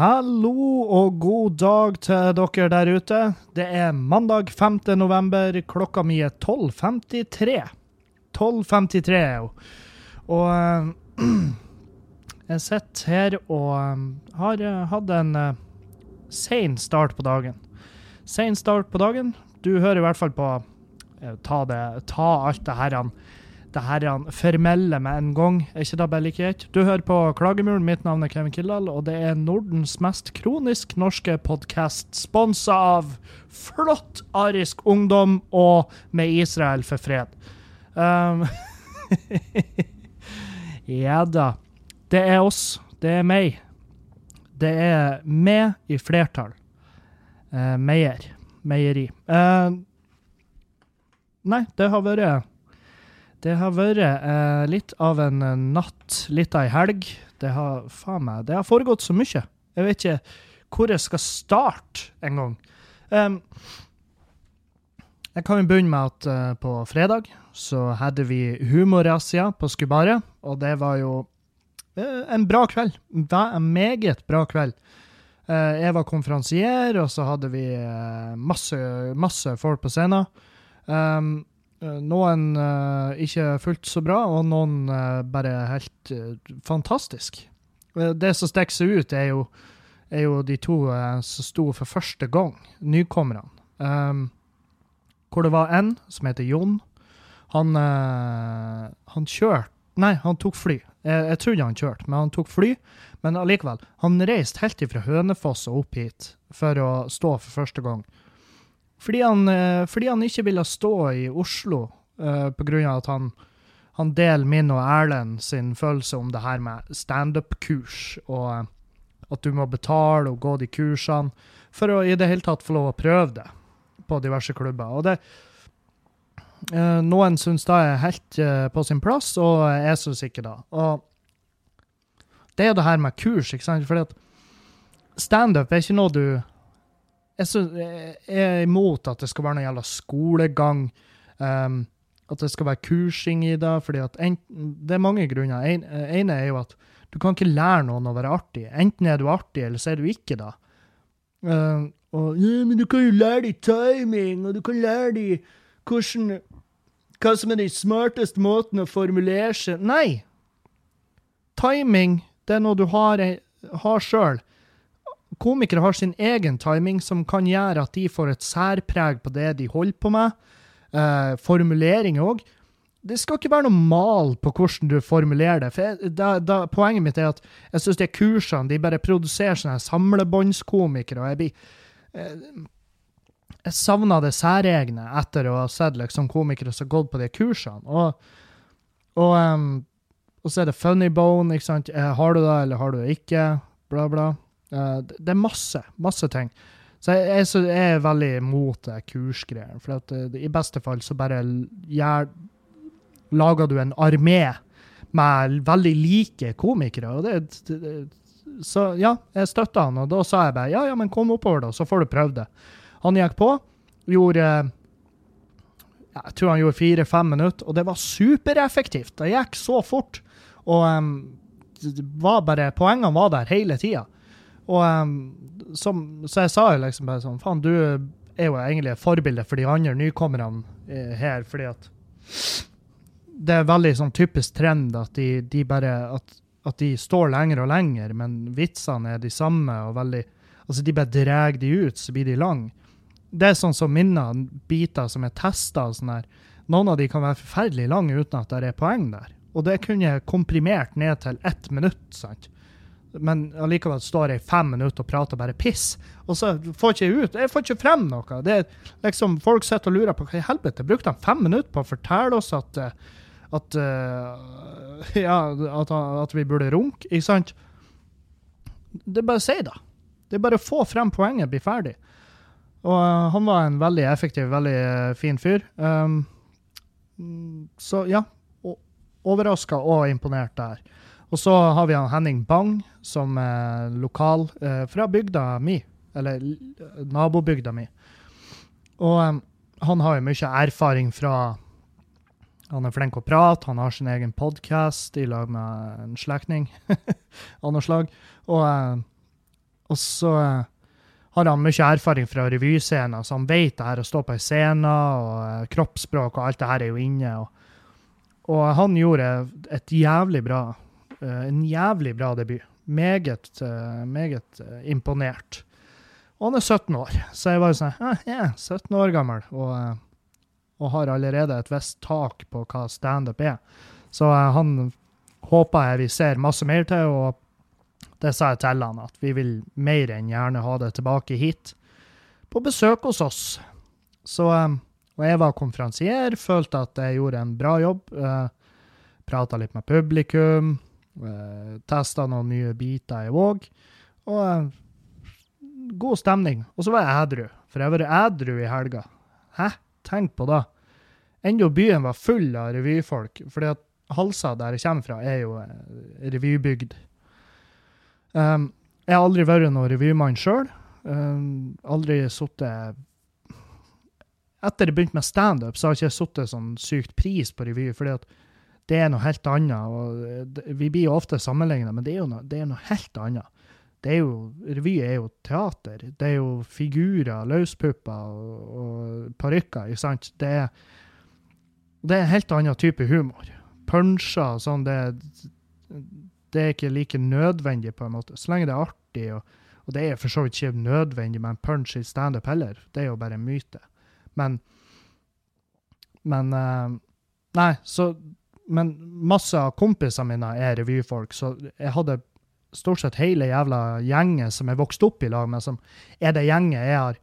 Hallo og god dag til dere der ute. Det er mandag 5. november. Klokka mi er 12.53. 12.53. Og eh, jeg sitter her og eh, har eh, hatt en uh, sein start på dagen. Sein start på dagen. Du hører i hvert fall på Ta, det, ta alt det her det her formelle med en gang. Er ikke det bare like greit? Du hører på Klagemuren. Mitt navn er Kevin Kildahl, og det er Nordens mest kronisk norske podkast, sponsa av flott arisk ungdom og med Israel for fred. Um, ja da. Det er oss. Det er meg. Det er meg i flertall. Uh, Meier. Meieri. Uh, nei, det har vært det har vært eh, litt av en eh, natt, litt av ei helg. Det har meg, det har foregått så mye. Jeg vet ikke hvor jeg skal starte engang. Um, jeg kan jo begynne med at uh, på fredag så hadde vi humorrazzia på Skubaret, og det var jo uh, en bra kveld. En meget bra kveld. Uh, jeg var konferansier, og så hadde vi masse, masse folk på scenen. Um, noen uh, ikke fullt så bra, og noen uh, bare helt uh, fantastisk. Det som stikker seg ut, er jo, er jo de to som sto for første gang, nykommerne. Um, hvor det var en som heter Jon. Han, han kjørte Nei, han tok fly. Jeg, jeg trodde han kjørte, men han tok fly. Men allikevel, han reiste helt ifra Hønefoss og opp hit for å stå for første gang. Fordi han, eh, fordi han ikke ville stå i Oslo uh, pga. at han, han deler min og Erlend sin følelse om det her med standup-kurs, og uh, at du må betale og gå de kursene for å i det hele tatt få lov å prøve det på diverse klubber. Og det, uh, noen syns det er helt uh, på sin plass, og jeg syns ikke det. Og det er jo det her med kurs, ikke sant? Fordi at standup er ikke noe du jeg, er imot at det skal være noe gjelder skolegang. Um, at det skal være kursing i det. fordi en, Det er mange grunner. En, ene er jo at du kan ikke lære noen å være artig. Enten er du artig, eller så er du ikke det. Uh, og, ja, men du kan jo lære deg timing, og du kan lære deg hvordan, hva som er den smarteste måten å formulere seg Nei! Timing, det er noe du har, har sjøl komikere har sin egen timing, som kan gjøre at de får et særpreg på det de holder på med. Uh, formulering òg. Det skal ikke være noe mal på hvordan du formulerer det. for jeg, da, da, Poenget mitt er at jeg syns de kursene de bare produserer sånne samlebåndskomikere. og Jeg blir uh, jeg savna det særegne etter å ha sett liksom, komikere som har gått på de kursene. Og, og, um, og så er det funny bone. ikke sant? Eh, har du det, eller har du det ikke? Bla, bla. Uh, det er masse, masse ting. Så jeg, jeg, jeg er veldig imot det kursgreiene. For at, uh, i beste fall så bare gjør, lager du en armé med veldig like komikere. og det, det, Så ja, jeg støtta han, og da sa jeg bare ja, ja, men kom oppover, da, så får du prøvd det. Han gikk på, gjorde jeg tror han gjorde fire-fem minutter, og det var supereffektivt. Det gikk så fort. Og um, var bare, poengene var der hele tida. Og um, som, Så jeg sa jo liksom bare sånn Faen, du er jo egentlig et forbilde for de andre nykommerne eh, her, fordi at det er veldig sånn typisk trend at de, de bare at, at, de står lenger og lenger, men vitsene er de samme, og veldig Altså, de bare drar de ut, så blir de lang. Det er sånn som minner, biter som er testa sånn. Noen av de kan være forferdelig lange uten at det er poeng der. Og det kunne jeg komprimert ned til ett minutt. sant? Men allikevel står jeg i fem minutter og prater bare piss. Og så får jeg ikke ut Jeg får ikke frem noe. Det er liksom, Folk sitter og lurer på hva i helvete brukte han fem minutter på å fortelle oss at eh, at, uh, ja, at, at, vi burde runke, ikke sant? Det er bare å si det. Det er bare å få frem poenget, bli ferdig. Og uh, han var en veldig effektiv, veldig fin fyr. Um, så ja, overraska og imponert der. Og så har vi Henning Bang, som er lokal eh, fra bygda mi, eller nabobygda mi. Og um, han har jo mye erfaring fra Han er flink å prate, han har sin egen podkast i lag med en slektning av noe slag. Og, uh, Og så eh, har han mye erfaring fra revyscener, så han vet det her å stå på ei scene, og eh, kroppsspråk og alt det her er jo inne. Og, og han gjorde et jævlig bra En jævlig bra debut. Meget, eh, meget eh, imponert. Og han er 17 år, så jeg var jo sånn ah, yeah, 17 år gammel, og, eh, og har allerede et visst tak på hva standup er. Så eh, han håper jeg vi ser masse mer til, og det sa jeg til han, at vi vil mer enn gjerne ha det tilbake hit. På besøk hos oss. Så, eh, og jeg var konferansier, følte at jeg gjorde en bra jobb. Prata litt med publikum. Uh, Testa noen nye biter, jeg òg. Og uh, god stemning. Og så var jeg edru, for jeg har vært edru i helga. Hæ? Tenk på det. Enda byen var full av revyfolk, fordi at Halsa, der jeg kommer fra, er jo revybygd. Um, jeg har aldri vært noen revymann sjøl. Um, aldri sittet Etter jeg begynte med standup, så har jeg ikke sittet sånn sykt pris på revy, fordi at det er noe helt annet. og Vi blir jo ofte sammenligna, men det er jo noe, det er noe helt annet. Det er jo, revy er jo teater. Det er jo figurer, løspupper og, og parykker. Det det er en helt annen type humor. Punsjer og sånn, det, det er ikke like nødvendig, på en måte. Så lenge det er artig, og, og det er for så vidt ikke nødvendig med en punch i standup heller. Det er jo bare en myte. Men Men uh, Nei, så Men masse av kompisene mine er revyfolk, så jeg hadde stort sett hele jævla gjengen som jeg vokste opp i lag med, som er det gjenget jeg har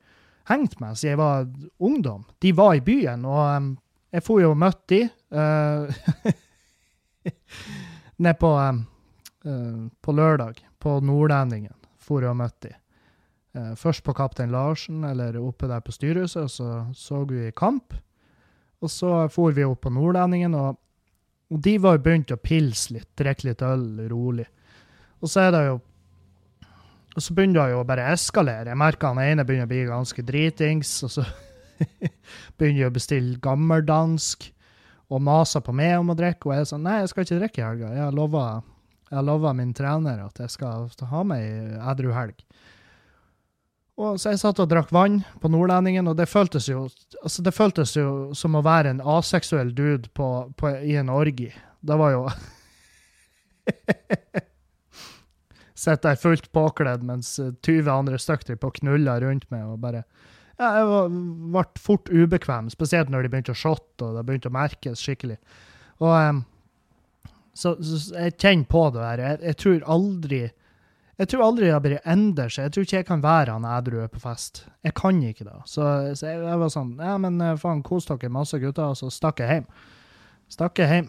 hengt med siden jeg var ungdom. De var i byen, og um, jeg får jo møtt de uh, ned på um, uh, på lørdag, på Nordlendingen, for jeg og møtte de. Uh, først på Kaptein Larsen, eller oppe der på styrehuset, og så så vi kamp. Og så for vi opp på Nordlendingen, og, og de var jo begynt å pilse litt, drikke litt øl rolig. Og så er det jo og så begynner det jo å bare eskalere. Jeg merker han ene begynner å bli ganske dritings, og så begynner jeg å bestille gammeldansk og maser på meg om å drikke. Og jeg er sånn Nei, jeg skal ikke drikke i helga. Jeg har lova min trener at jeg skal ha meg ei edru helg. Og så jeg satt og drakk vann på Nordlendingen, og det føltes jo altså det føltes jo som å være en aseksuell dude på, på, i en orgi. Det var jo Sitter der fullt påkledd mens 20 andre stykker på knuller rundt meg og bare ja, Jeg ble fort ubekvem, spesielt når de begynte å shotte og det begynte å merkes skikkelig. Og um, så, så, jeg kjenner på det der. Jeg, jeg, tror aldri jeg tror aldri det blir endrer seg. Jeg tror ikke jeg kan være han edru på fest. Jeg kan ikke det. Så, så jeg, jeg, var sånn Ja, men eh, faen, kos dere masse, gutter. Og så stakk jeg hjem. Stakk jeg hjem.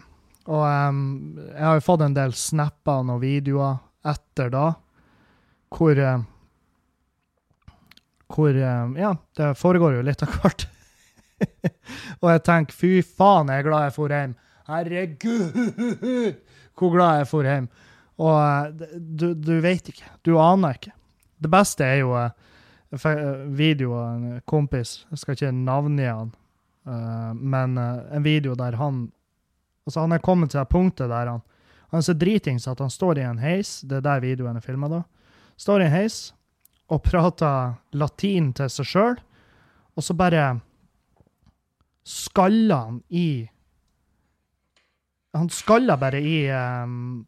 Og um, jeg har jo fått en del snapper og videoer etter da, hvor uh, Hvor uh, Ja, det foregår jo litt av hvert. og jeg tenker fy faen, jeg er glad jeg for hjem. Herregud, hvor glad jeg for hjem. Og eh, du, du vet ikke. Du aner ikke. Det beste er jo uh, video av en kompis, jeg skal ikke navngi han, men en video der han Altså, han er kommet til det punktet der han Han er så dritings at han står i en heis, det er der videoen er filma, da. Står i en heis og prater latin til seg sjøl, og så bare skaller han i han skaller bare i um,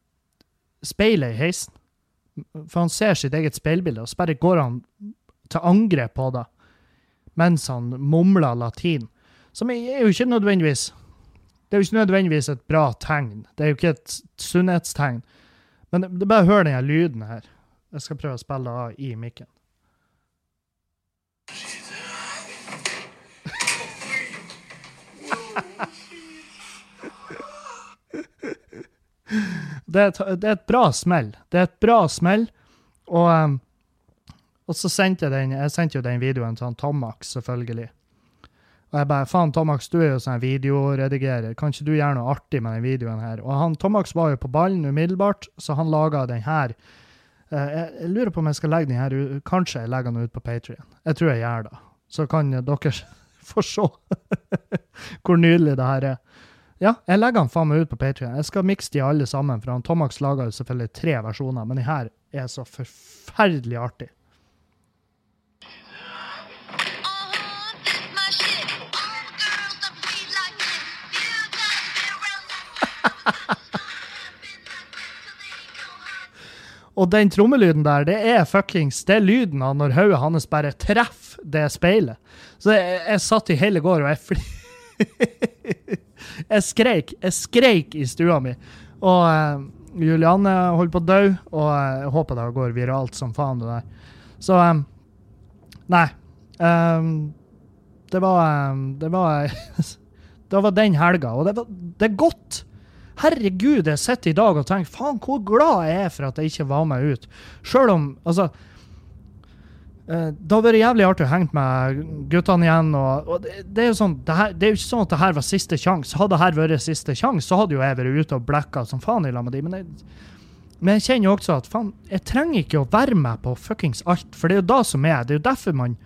speilet i heisen. For han ser sitt eget speilbilde, og så bare går han til angrep på det mens han mumler latin. Som er jo ikke nødvendigvis Det er jo ikke nødvendigvis et bra tegn. Det er jo ikke et sunnhetstegn. Men det, det bare hør denne lyden her. Jeg skal prøve å spille av i mikken. Det er, det er, et bra smell. Det er et bra smell. Og, um, og så sendte jeg den jeg sendte jo den videoen til han Tomax, selvfølgelig. Og jeg bare Faen, Tomax, du er jo sånn videoredigerer. Kan ikke du gjøre noe artig med den videoen her? Og han Tomax var jo på ballen umiddelbart, så han laga den her. Uh, jeg, jeg, lurer på om jeg skal legge den her Kanskje jeg legger den ut på Patrion. Jeg tror jeg gjør det. Så kan dere få se hvor nydelig det her er. Ja, jeg legger den faen meg ut på Patrion. Jeg skal mikse de alle sammen, for han Tomax laga selvfølgelig tre versjoner, men de her er så forferdelig artig. Og den trommelyden der, det er fuckings det er lyden av når hodet hans bare treffer det speilet. Så jeg, jeg satt i hele går og jeg flirte. jeg skreik. Jeg skreik i stua mi. Og uh, Julianne holder på å dø, og jeg håper det går viralt som faen, det der. Så um, Nei. Um, det var um, Det var Det var den helga, og det, var, det er godt. Herregud, jeg sitter i dag og tenker faen, hvor glad jeg er for at jeg ikke var med ut. Sjøl om Altså eh, det har vært jævlig artig å henge med guttene igjen. og, og det, det, er jo sånn, det, her, det, er jo ikke sånn at det her var siste sjanse. Hadde det her vært siste sjanse, så hadde jo jeg vært ute og blacka som faen i lag med de, men jeg, men jeg kjenner jo også at faen, jeg trenger ikke å være med på fuckings alt. For det er jo da som er. Det er jo derfor man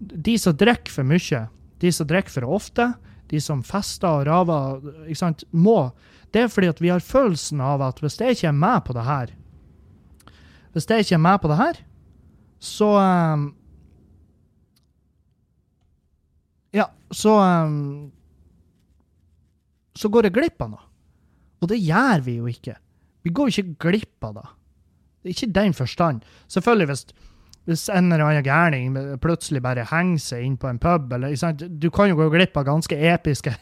De som drikker for mye, de som drikker for ofte, de som fester og raver, ikke sant, må Det er fordi at vi har følelsen av at hvis jeg ikke er med på det her Hvis jeg ikke er med på det her, så um, Ja, så um, Så går jeg glipp av noe. Og det gjør vi jo ikke. Vi går jo ikke glipp av det. Det er ikke den forstand. Selvfølgelig, hvis hvis en eller annen gærning plutselig bare henger seg inn på en pub, eller, Du kan jo gå glipp av ganske episke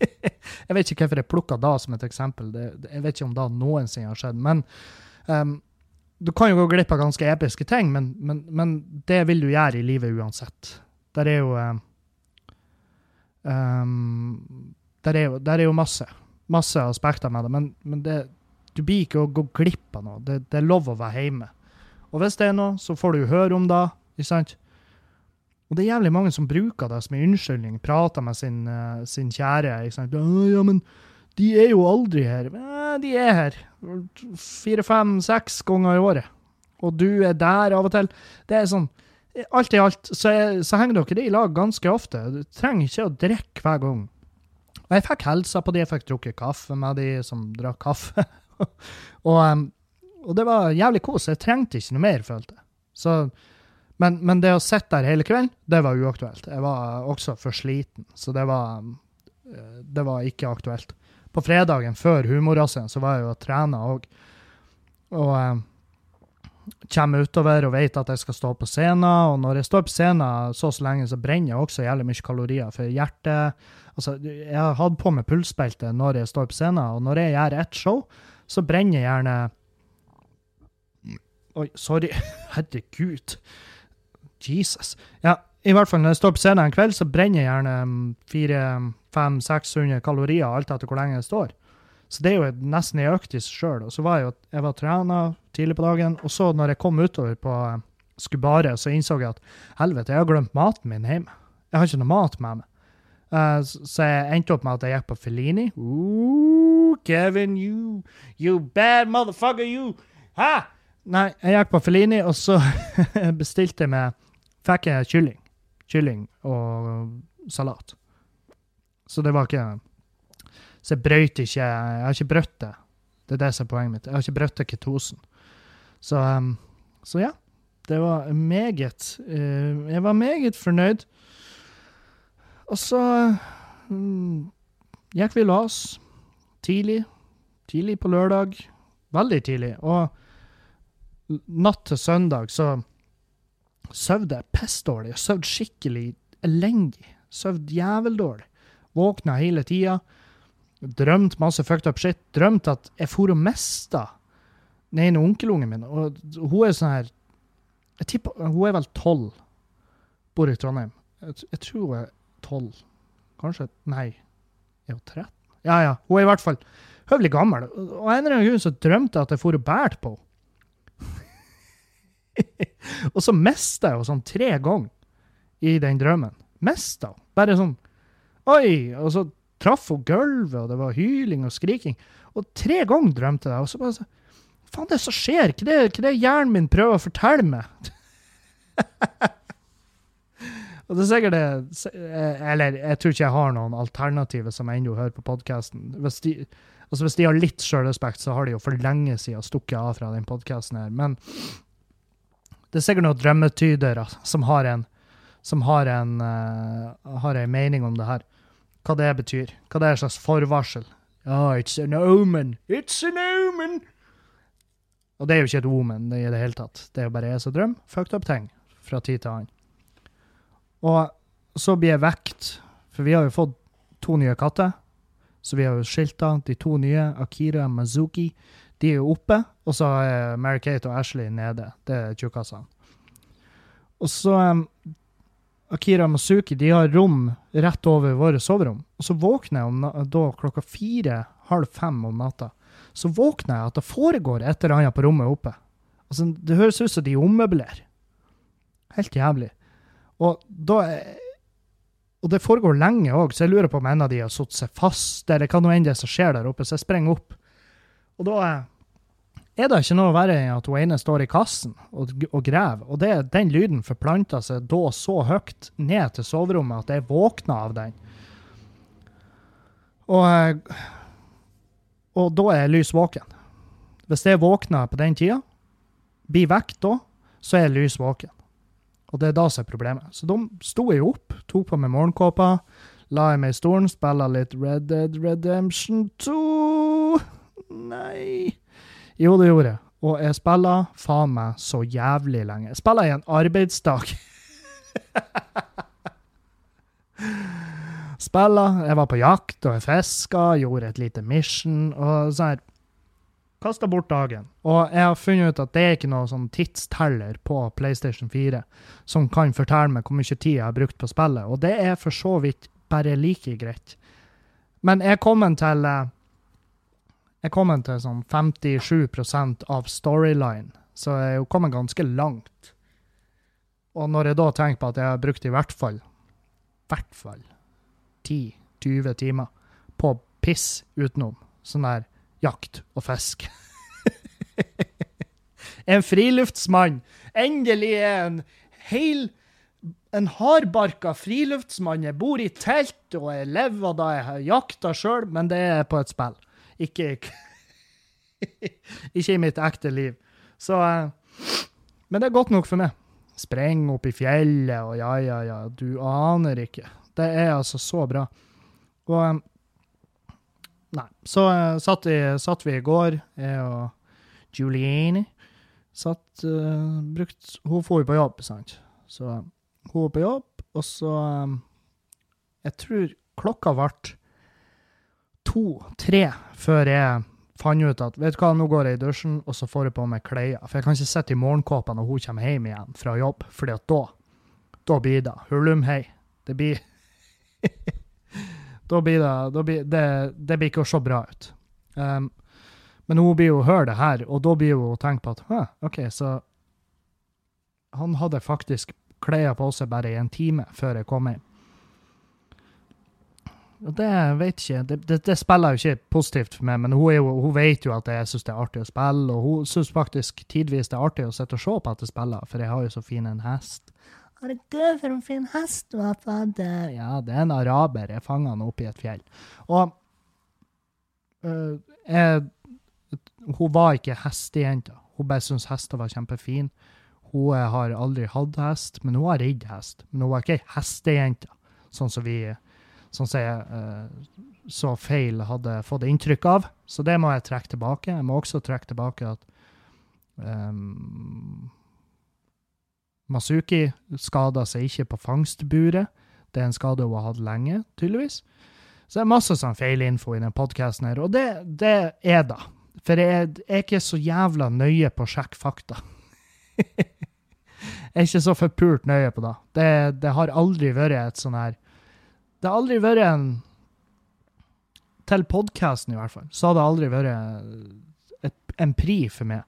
Jeg vet ikke hvorfor jeg plukka da som et eksempel. Det, jeg vet ikke om det noensinne har skjedd. Men um, du kan jo gå glipp av ganske episke ting, men, men, men, det vil du gjøre i livet uansett. Der er jo um, der, er jo, der er jo masse, masse aspekter med det, men, men det, du blir ikke å gå glipp av noe. Det, det er lov å være hjemme. Og hvis det er noe, så får du høre om det. ikke sant? Og det er jævlig mange som bruker det som en unnskyldning. Prater med sin, uh, sin kjære. ikke sant? Ja, men de er jo aldri her. De er her. Fire, fem, seks ganger i året. Og du er der av og til. Det er sånn Alt i alt så, så henger dere i lag ganske ofte. Du trenger ikke å drikke hver gang. Og jeg fikk helsa på de, jeg fikk drukket kaffe med de som drakk kaffe. og og det var jævlig kos. Jeg trengte ikke noe mer, følte jeg. Så, men, men, det å sitte der hele kvelden, det var uaktuelt. Jeg var også for sliten, så det var, eh, det var ikke aktuelt. På fredagen før humorrassen så var jeg jo og trena òg. Og eh, kommer utover og vet at jeg skal stå på scenen. Og når jeg står på scenen så så lenge, så brenner jeg også jævlig mye kalorier. For hjertet Altså, jeg har hatt på meg pulsbelte når jeg står på scenen, og når jeg gjør ett show, så brenner jeg gjerne Oi, sorry. Herregud. Jesus. Ja, i hvert fall når jeg står på scenen en kveld, så brenner jeg gjerne 400-500-600 kalorier, alt etter hvor lenge jeg står. Så det er jo nesten en økt i seg sjøl. Og så var jeg jo jeg var trena tidlig på dagen, og så når jeg kom utover på eh, Skubare, så innså jeg at helvete, jeg har glemt maten min hjemme. Jeg har ikke noe mat med meg. Uh, så jeg endte opp med at jeg gikk på Felini. Ooh, Kevin, you, you bad motherfucker, you! Hæ? Nei, jeg gikk på Felini, og så bestilte jeg meg Fikk jeg kylling. Kylling og salat. Så det var ikke Så jeg brøyt ikke Jeg har ikke brøtt det. Det er det som er poenget mitt. Jeg har ikke brøtt ketosen. Så, um, så ja. Det var meget uh, Jeg var meget fornøyd. Og så um, gikk vi la oss tidlig. Tidlig på lørdag. Veldig tidlig. Og natt til søndag så sov jeg pissdårlig. Jeg sov skikkelig elendig. Sov jæveldårlig. Våkna hele tida. Drømt masse fucked up shit. Drømt at jeg for og mista den ene onkelungen min. Og hun er sånn her Jeg tipper Hun er vel tolv. Bor i Trondheim. Jeg, jeg tror hun er tolv. Kanskje Nei. Er hun 13? Ja, ja. Hun er i hvert fall høvelig gammel. Og en eller annen grunn så drømte jeg at jeg for og bærte på henne. og så mista jeg henne sånn tre ganger i den drømmen. Mista henne. Bare sånn Oi! Og så traff hun gulvet, og det var hyling og skriking. Og tre ganger drømte jeg, og så bare så Faen, det som skjer? Hva er det, det hjernen min prøver å fortelle meg? og det er sikkert det Eller jeg tror ikke jeg har noen alternativer som ennå hører på podkasten. Hvis, altså hvis de har litt sjølrespekt, så har de jo for lenge siden stukket av fra den podkasten her. Men det er sikkert noen drømmetydere som har en som har en, uh, har en mening om det her. Hva det betyr. Hva det er slags forvarsel. Oh, it's an omen. It's an omen! Og det er jo ikke et omen i det hele tatt. Det er jo bare jeg som drømmer fucked up ting fra tid til annen. Og så blir jeg vekt, for vi har jo fått to nye katter. Så vi har jo skilta de to nye, Akira og Mazuki. De er jo oppe, og så er Mary-Kate og Ashley nede. Det er tjukkasene. Og så um, Akira og Mazuki de har rom rett over våre soverom. Og så våkner jeg da klokka fire, halv fem om natta. Så våkner jeg at det foregår et eller annet på rommet oppe. Altså, det høres ut som de ommøblerer. Helt jævlig. Og da er og det foregår lenge òg, så jeg lurer på om en av de har satt seg fast, eller hva nå enn det er som skjer der oppe, så jeg sprenger opp. Og da eh, er det ikke noe verre enn at hun ene står i kassen og, og graver, og det, den lyden forplanta seg da så høyt ned til soverommet at jeg våkna av den. Og, eh, og da er jeg lys våken. Hvis jeg våkner på den tida, blir vekk da, så er jeg lys våken. Og det er da som er problemet. Så da sto jeg opp, tok på meg morgenkåpa, la jeg meg i stolen, spilla litt Red Dead Redemption 2 Nei Jo, det gjorde jeg. Og jeg spilla faen meg så jævlig lenge. Jeg spilla i en arbeidsdag. spilla. Jeg var på jakt, og jeg fiska, gjorde et lite mission, og sånn her Kasta bort dagen. Og jeg har funnet ut at det er ikke noe sånn tidsteller på PlayStation 4 som kan fortelle meg hvor mye tid jeg har brukt på spillet, og det er for så vidt bare like greit. Men jeg er kommet til eh, Jeg er til sånn 57% av storyline, så jeg er jo kommet ganske langt. Og når jeg da tenker på at jeg har brukt i hvert fall hvert fall 10-20 timer på piss utenom, sånn der jakt og fisk. en friluftsmann. Endelig er en heil En hardbarka friluftsmann. Jeg bor i telt, og jeg lever da jeg har jakta sjøl, men det er på et spill. Ikke Ikke i mitt ekte liv. Så eh, Men det er godt nok for meg. Spreng opp i fjellet, og ja, ja, ja, du aner ikke. Det er altså så bra. Og eh, Nei. Så uh, satt, vi, satt vi i går, jeg og Juliane. Satt uh, brukt Hun jo på jobb, sant. Så hun var på jobb, og så um, Jeg tror klokka ble to-tre før jeg fant ut at vet du hva, nå går jeg i dusjen, og så får jeg på meg klær. For jeg kan ikke sitte i morgenkåpa når hun kommer hjem igjen fra jobb, fordi at da da blir det hulumhei. Det blir da blir det, da blir, det, det blir ikke å se bra ut. Um, men hun blir jo høre det her, og da blir hun tenkt på at «Hæ, OK, så han hadde faktisk klær på seg bare i en time før jeg kom hjem. Og det vet ikke det, det, det spiller jo ikke positivt for meg, men hun, jo, hun vet jo at jeg syns det er artig å spille, og hun syns faktisk tidvis det er artig å sitte og se på at jeg spiller, for jeg har jo så fin en hest. Herregud, for en fin hest du har fått. Ja, det er en araber. Jeg fanga han oppe i et fjell. Og øh, jeg, Hun var ikke hestejenta. Hun bare syntes hester var kjempefine. Hun eh, har aldri hatt hest, men hun har ridd hest. Men hun var ikke hestejente, sånn som vi som jeg øh, så feil hadde fått inntrykk av. Så det må jeg trekke tilbake. Jeg må også trekke tilbake at um, Masuki skada seg ikke på fangstburet. Det er en skade hun har hatt lenge, tydeligvis. Så det er masse sånn feilinfo i den podkasten her, og det, det er da. For jeg er ikke så jævla nøye på å sjekke fakta. jeg er ikke så forpult nøye på det. det. Det har aldri vært et sånn her Det har aldri vært en Til podkasten, i hvert fall, så har det aldri vært et, en pri for meg.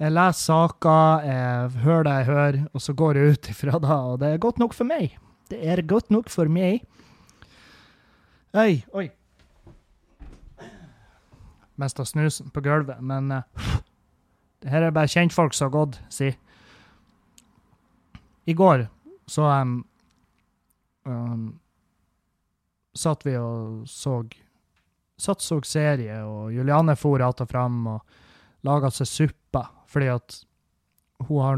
Jeg leser saker, jeg hører det jeg hører, og så går jeg ut ifra det, og det er godt nok for meg. Det er godt nok for meg. Oi, oi. Mista snusen på gulvet, men uh, det her er bare kjentfolk som har gått, si. I går så um, um, satt vi og så Satt så serie, og Juliane for og fram og laga seg suppa fordi at hun har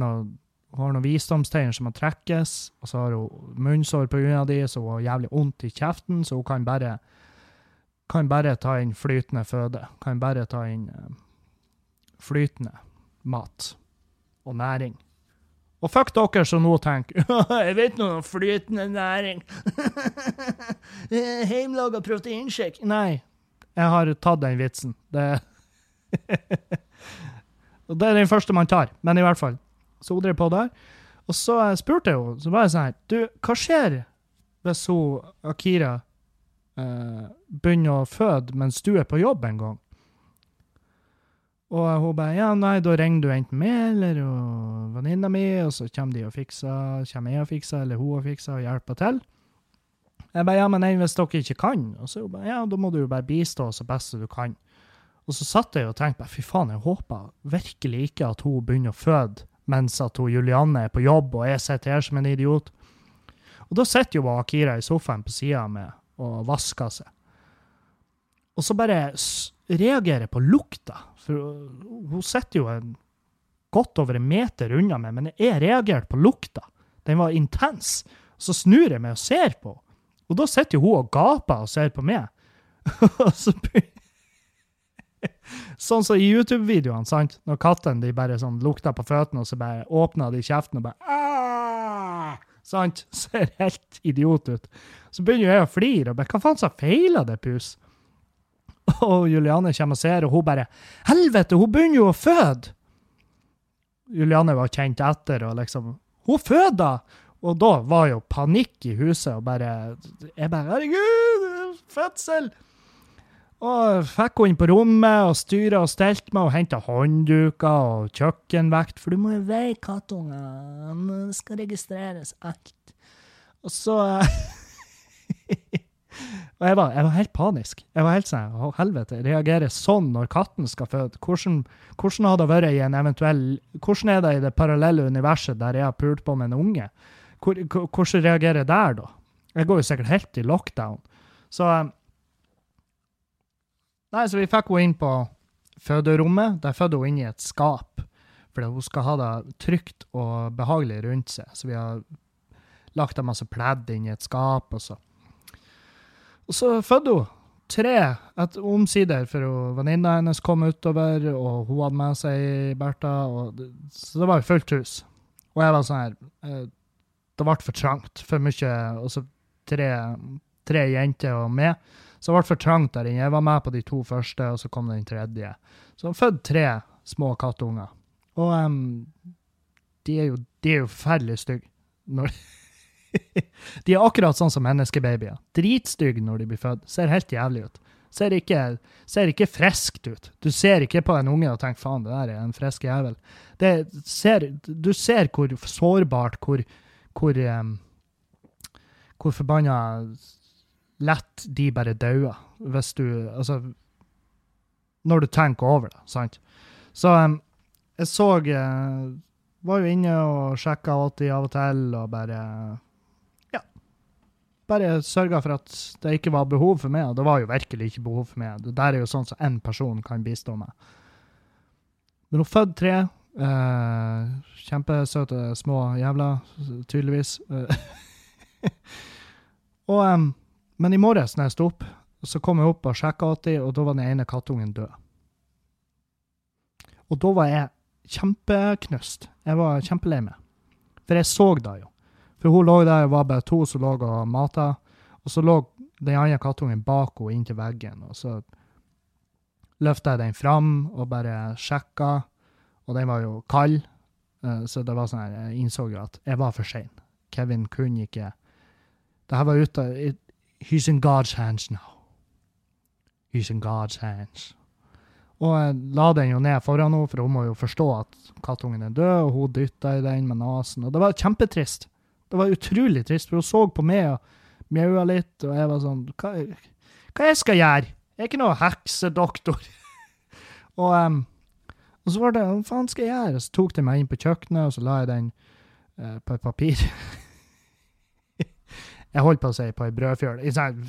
noen visdomstegn som må trekkes, og så har hun munnsår av de, så hun har jævlig vondt i kjeften, så hun kan bare, kan bare ta inn flytende føde. Kan bare ta inn uh, flytende mat og næring. Og fuck dere som nå tenker jeg vet noe om flytende næring. Heimlaga proteinshake. Nei, jeg har tatt den vitsen. Det Og det er den første man tar, men i hvert fall. Så hun jeg på der. Og så spurte jeg henne, så var jeg sånn her Du, hva skjer hvis hun Akira eh, begynner å føde mens du er på jobb en gang? Og hun bare ja, nei, da ringer du enten meg eller venninna mi, og så kommer de og fikser, kommer jeg og fikser, eller hun og fikser og hjelper til. Jeg bare ja, men nei, hvis dere ikke kan, og så hun bare ja, da må du jo bare bistå så best du kan. Og så satt jeg og tenkte bare fy faen, jeg håper virkelig ikke at hun begynner å føde mens at hun Julianne er på jobb og jeg sitter her som en idiot. Og da sitter jo Akira i sofaen på sida med og vasker seg. Og så bare reagerer jeg på lukta. For hun sitter jo en, godt over en meter unna meg, men jeg reagerte på lukta. Den var intens. Så snur jeg meg og ser på henne. Og da sitter jo hun og gaper og ser på meg. Sånn som i YouTube-videoene, sant? Når kattene de bare sånn lukter på føttene, og så bare åpner de kjeften og bare Aah! Sant? Ser helt idiot ut. Så begynner jeg å flire og bare Hva faen som feiler det, pus? Og Juliane kommer og ser, og hun bare Helvete, hun begynner jo å føde! Juliane var kjent etter, og liksom Hun føder! Og da var jo panikk i huset, og bare Jeg bare Herregud, fødsel! Og fikk henne inn på rommet og styra og stelte meg og henta håndduker og kjøkkenvekt, for du må jo veie kattungene, det skal registreres alt. Og så Og jeg var, jeg var, helt panisk. Jeg var helt sånn Å, helvete, reagerer sånn når katten skal føde? Hvordan, hvordan hadde det vært i en eventuell Hvordan er det i det parallelle universet der jeg har pult på med en unge? Hvor, hvordan reagerer jeg der, da? Jeg går jo sikkert helt i lockdown. Så Nei, så vi fikk henne inn på føderommet. Der fødte hun inn i et skap. For hun skal ha det trygt og behagelig rundt seg. Så vi har lagt en masse pledd inn i et skap, og så Og så fødte hun tre et omsider, for venninna hennes kom utover, og hun hadde med seg Bertha, og så det var jo fullt hus. Og jeg var sånn her eh, Det ble for trangt. For mye Og så tre, tre jenter og meg. Så det ble for trangt der inne. Jeg var med på de to første, og så kom den tredje. Så hun fødte tre små kattunger. Og um, de er jo, de jo forferdelig stygge. de er akkurat sånn som menneskebabyer. Dritstygge når de blir født. Ser helt jævlig ut. Ser ikke, ser ikke friskt ut. Du ser ikke på en unge og tenker 'faen, det der er en frisk jævel'. Ser, du ser hvor sårbart, hvor, hvor, um, hvor forbanna lett de bare dauer, hvis du Altså Når du tenker over det, sant? Så um, jeg så uh, Var jo inne og sjekka alltid av og til, og bare. Bare sørga for at det ikke var behov for meg, og det var jo virkelig ikke behov for meg. Det der er jo sånn som én person kan bistå meg. Men hun fødte tre. Eh, kjempesøte små jævler, tydeligvis. og um, men i morges når jeg sto opp, så kom jeg opp og sjekka alltid, og da var den ene kattungen død. Og da var jeg kjempeknust. Jeg var kjempelei meg. For jeg så det jo. For hun lå der, det var bare to som lå og mata, og så lå den andre kattungen bak henne inntil veggen. Og så løfta jeg den fram og bare sjekka, og den var jo kald. Eh, så det var sånn her, jeg innså jo at jeg var for sein. Kevin kunne ikke Det her var ute He's in God's hands now. He's in God's hands. Og jeg la den jo ned foran henne, for hun må jo forstå at kattungen er død, og hun dytta i den med nesen. Og det var kjempetrist. Det var utrolig trist, for hun så på meg og mjaua litt, og jeg var sånn Hva, hva jeg skal gjøre? Jeg er ikke noe heksedoktor. og, um, og, så var det Hva faen skal jeg gjøre? Så tok de meg inn på kjøkkenet, og så la jeg den uh, på et papir. Jeg holdt på å si på ei brødfjøl,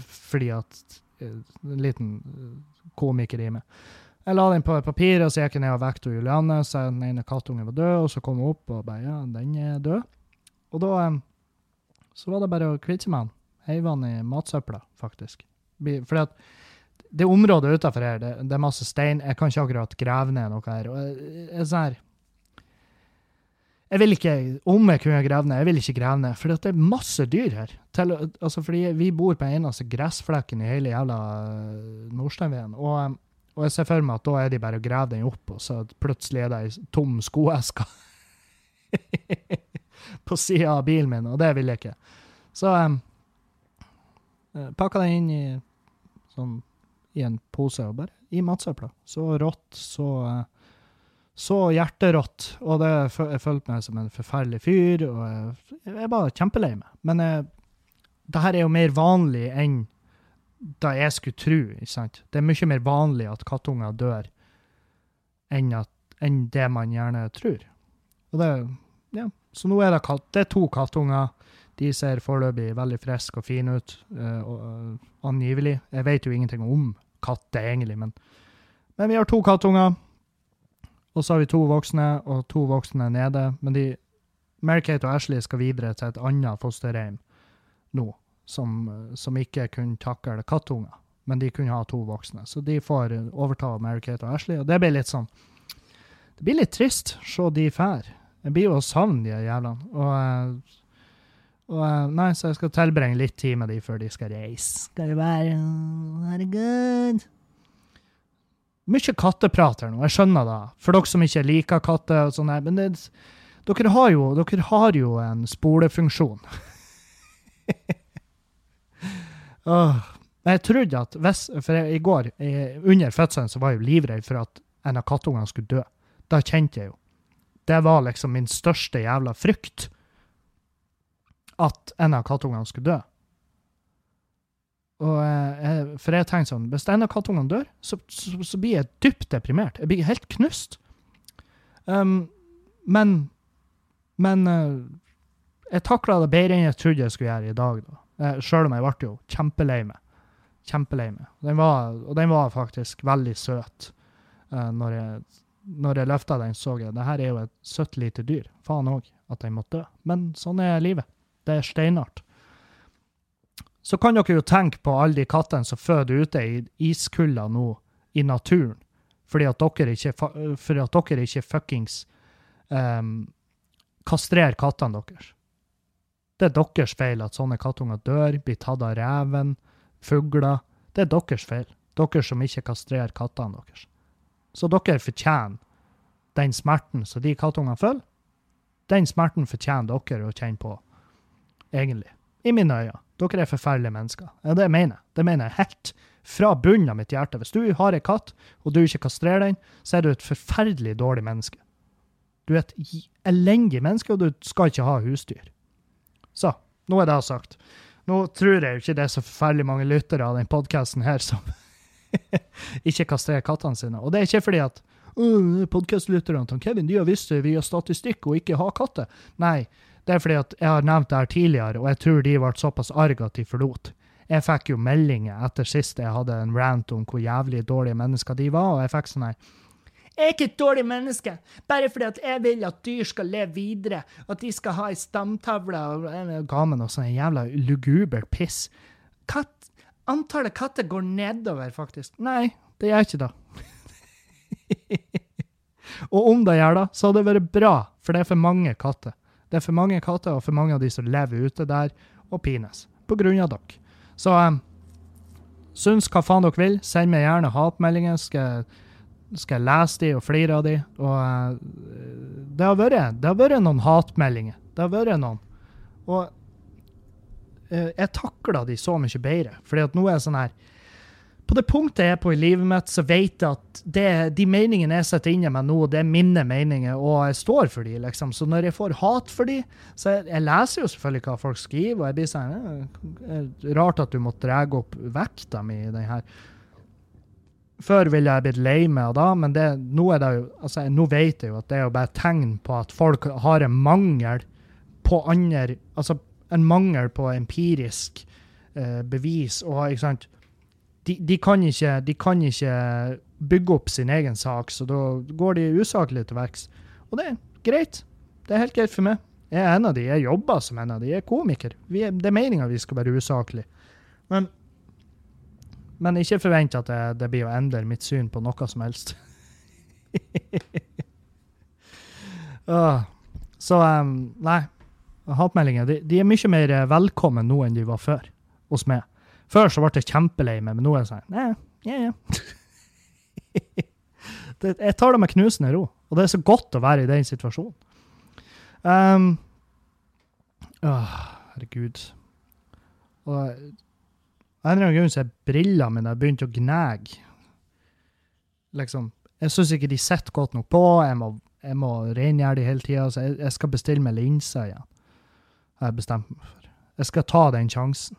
fordi at eh, En liten eh, komiker i meg. Jeg la den på et papir, og så gikk jeg ned og vekket Julianne, så den ene kattungen var død, og så kom hun opp og bare Ja, den er død. Og da eh, så var det bare å kvitte seg med han. Heive han i matsøpla, faktisk. Fordi at det området utafor her, det, det, er masse stein. Jeg kan ikke akkurat grave ned noe her. Og jeg, jeg, sånn her, Jeg vil ikke, Om jeg kunne grave ned, jeg vil ikke grave ned. For det er masse dyr her. Til, altså fordi vi bor på eneste gressflekken i hele jævla uh, Nordsteinveien. Og, og, jeg ser for meg at da er de bare å grave den opp, og så plutselig er det ei tom skoeske på sida av bilen min, og det vil jeg ikke. Så um, pakka den inn i, sånn, i en pose og bare i matsøpla. Så rått, så uh, så hjerterått, og det jeg følte meg som en forferdelig fyr. og Jeg, jeg var kjempelei meg. Men uh, det her er jo mer vanlig enn da jeg skulle tro. ikke sant? Det er mye mer vanlig at kattunger dør enn, at, enn det man gjerne tror. Og det, ja. Så nå er det, katt, det er to kattunger. De ser foreløpig veldig friske og fine ut, uh, og, uh, angivelig. Jeg vet jo ingenting om katter, egentlig, men, men vi har to kattunger. Og så har vi to voksne, og to voksne nede. Men de, Mary-Kate og Ashley skal videre til et annet fosterhjem nå, som, som ikke kunne takle kattunger. Men de kunne ha to voksne. Så de får overta Mary-Kate og Ashley. Og det blir litt sånn Det blir litt trist se de fær. Jeg blir jo å savne de jævlene. Og, og, Nei, så jeg skal tilbringe litt tid med de før de skal reise. Skal det være Herregud. Mye katteprat her nå, jeg skjønner det. For dere som ikke liker katter og sånn. Men det, dere, har jo, dere har jo en spolefunksjon. oh. Jeg trodde at hvis, For jeg, i går, jeg, under fødselen, så var jeg jo livredd for at en av kattungene skulle dø. Da kjente jeg jo. Det var liksom min største jævla frykt. At en av kattungene skulle dø. Og, eh, for jeg tenkte sånn, Hvis en av kattungene dør, så, så, så, blir jeg dypt deprimert. Jeg blir helt knust. Um, men Men uh, jeg takla det bedre enn jeg trodde jeg skulle gjøre i dag. da. Sjøl om jeg ble jo kjempelei meg. Kjempelei meg. Den var, og den var faktisk veldig søt. Uh, når jeg, når jeg løfta den, så jeg det her er jo et søtt lite dyr. Faen òg at den måtte dø. Men sånn er livet. Det er steinart så kan dere jo tenke på alle de kattene som føder ute i iskulda nå, i naturen, fordi at dere ikke, fordi at dere ikke fuckings um, kastrerer kattene deres. Det er deres feil at sånne kattunger dør, blir tatt av reven, fugler. Det er deres feil. Dere som ikke kastrerer kattene deres. Så dere fortjener den smerten som de kattungene føler. Den smerten fortjener dere å kjenne på, egentlig. I mine øyne. Dere er forferdelige mennesker. Ja, det mener jeg. Det mener jeg helt fra bunnen av mitt hjerte. Hvis du har en katt, og du ikke kastrerer den, så er du et forferdelig dårlig menneske. Du er et elendig menneske, og du skal ikke ha husdyr. Så, nå er det sagt. Nå tror jeg jo ikke det er så forferdelig mange lyttere av den podkasten her som ikke kastrerer kattene sine. Og det er ikke fordi at podkastlytterne til Kevin de har visst det via statistikk og ikke ha katter. Nei, det er fordi at jeg har nevnt det her tidligere, og jeg tror de ble såpass arge at de forlot. Jeg fikk jo meldinger etter sist jeg hadde en rant om hvor jævlig dårlige mennesker de var, og jeg fikk sånn her jeg er ikke et dårlig menneske, bare fordi at jeg vil at dyr skal leve videre, at de skal ha ei stamtavle og ga meg noe sånn jævla lugubert piss. Katt, antallet katter går nedover, faktisk. Nei, det gjør ikke det. og om det gjør det, så hadde det vært bra, for det er for mange katter. Det er for mange katter og for mange av de som lever ute der og pines. På grunn av dere. Så um, syns hva faen dere vil. Send meg gjerne hatmeldinger. Skal, skal jeg lese de og flere av de. Og uh, det, har vært, noen hatmeldinger. Det har vært noen. Og jeg takla de så mye bedre. Fordi at nå er jeg sånn her på det punktet jeg er på i livet mitt, så vet jeg at det, de meningene jeg setter inn i meg nå, det er mine meninger, og jeg står for de, liksom. Så når jeg får hat for de, så jeg, jeg leser jo selvfølgelig hva folk skriver, og jeg blir sånn Rart at du måtte dra opp vekta mi i den her. Før ville jeg blitt lei meg det, men det, nå, jo, altså, nå vet jeg jo at det er jo bare tegn på at folk har en mangel på andre Altså en mangel på empirisk eh, bevis. og ikke sant, de, de, kan ikke, de, kan ikke, bygge opp sin egen sak, så da går de usaklig til verks. Og det er greit. Det er helt greit for meg. Jeg er en av de, jeg jobber som en av de, jeg er komiker. Er, det er meninga vi skal være usaklige. Men, men ikke forvent at det, det, blir å endre mitt syn på noe som helst. ah. Så um, nei. Hatmeldinger de, de er mye mer eh, velkommen nå enn de var før hos meg. Før så ble jeg kjempelei meg, men nå er jeg sånn ja, ja. jeg tar det med knusende ro, og det er så godt å være i den situasjonen. Um, åh, herregud. Og av en eller annen grunn så er brillene mine begynt å gnage. Liksom. Jeg syns ikke de sitter godt nok på. Jeg må, jeg må rengjøre de hele tida. Jeg, jeg, skal bestille meg linser igjen. Har jeg bestemt meg for. Jeg skal ta den sjansen.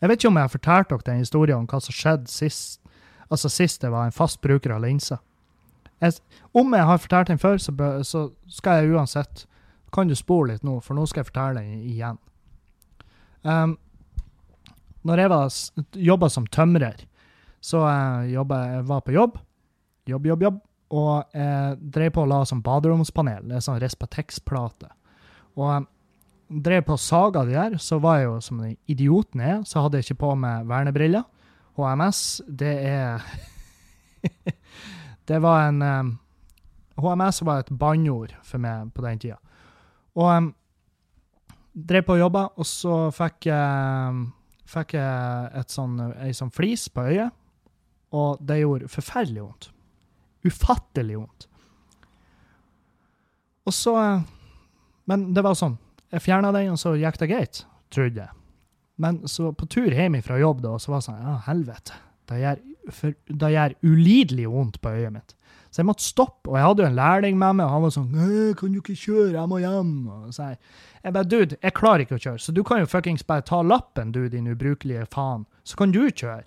Jeg vet ikke om jeg har fortalt dere den historien om hva som skjedde sist altså sist jeg var en fast bruker av linser. Jeg, om jeg har fortalt den før, så, så, skal jeg uansett Kan du spore litt nå, for nå skal jeg fortelle den igjen. Um, når jeg jobba som tømrer, så jeg, jobbet, jeg var på jobb, jobb, jobb, jobb, og jeg drev på å la som baderomspanel. Det er sånn Respatex-plate. Og jeg drev på og saga de der, så var jeg jo som den idioten jeg er, så hadde jeg ikke på meg vernebriller. HMS, det er Det var en um, HMS var et banneord for meg på den tida. Og um, drev på og jobba, og så fikk jeg um, fikk jeg et sånn, ei sånn flis på øyet, og det gjorde forferdelig vondt. Ufattelig vondt. Og så Men det var sånn. Jeg fjerna den, og så gikk det greit, trodde jeg. Men så på tur hjem fra jobb, da, så var det sånn Ja, helvete. Det gjør, for, det gjør ulidelig vondt på øyet mitt. Så jeg måtte stoppe. Og jeg hadde jo en lærling med meg, og han var sånn 'Kan du ikke kjøre? Jeg må hjem.' Og så jeg, jeg bare 'Dude, jeg klarer ikke å kjøre, så du kan jo fuckings bare ta lappen, du din ubrukelige faen. Så kan du kjøre.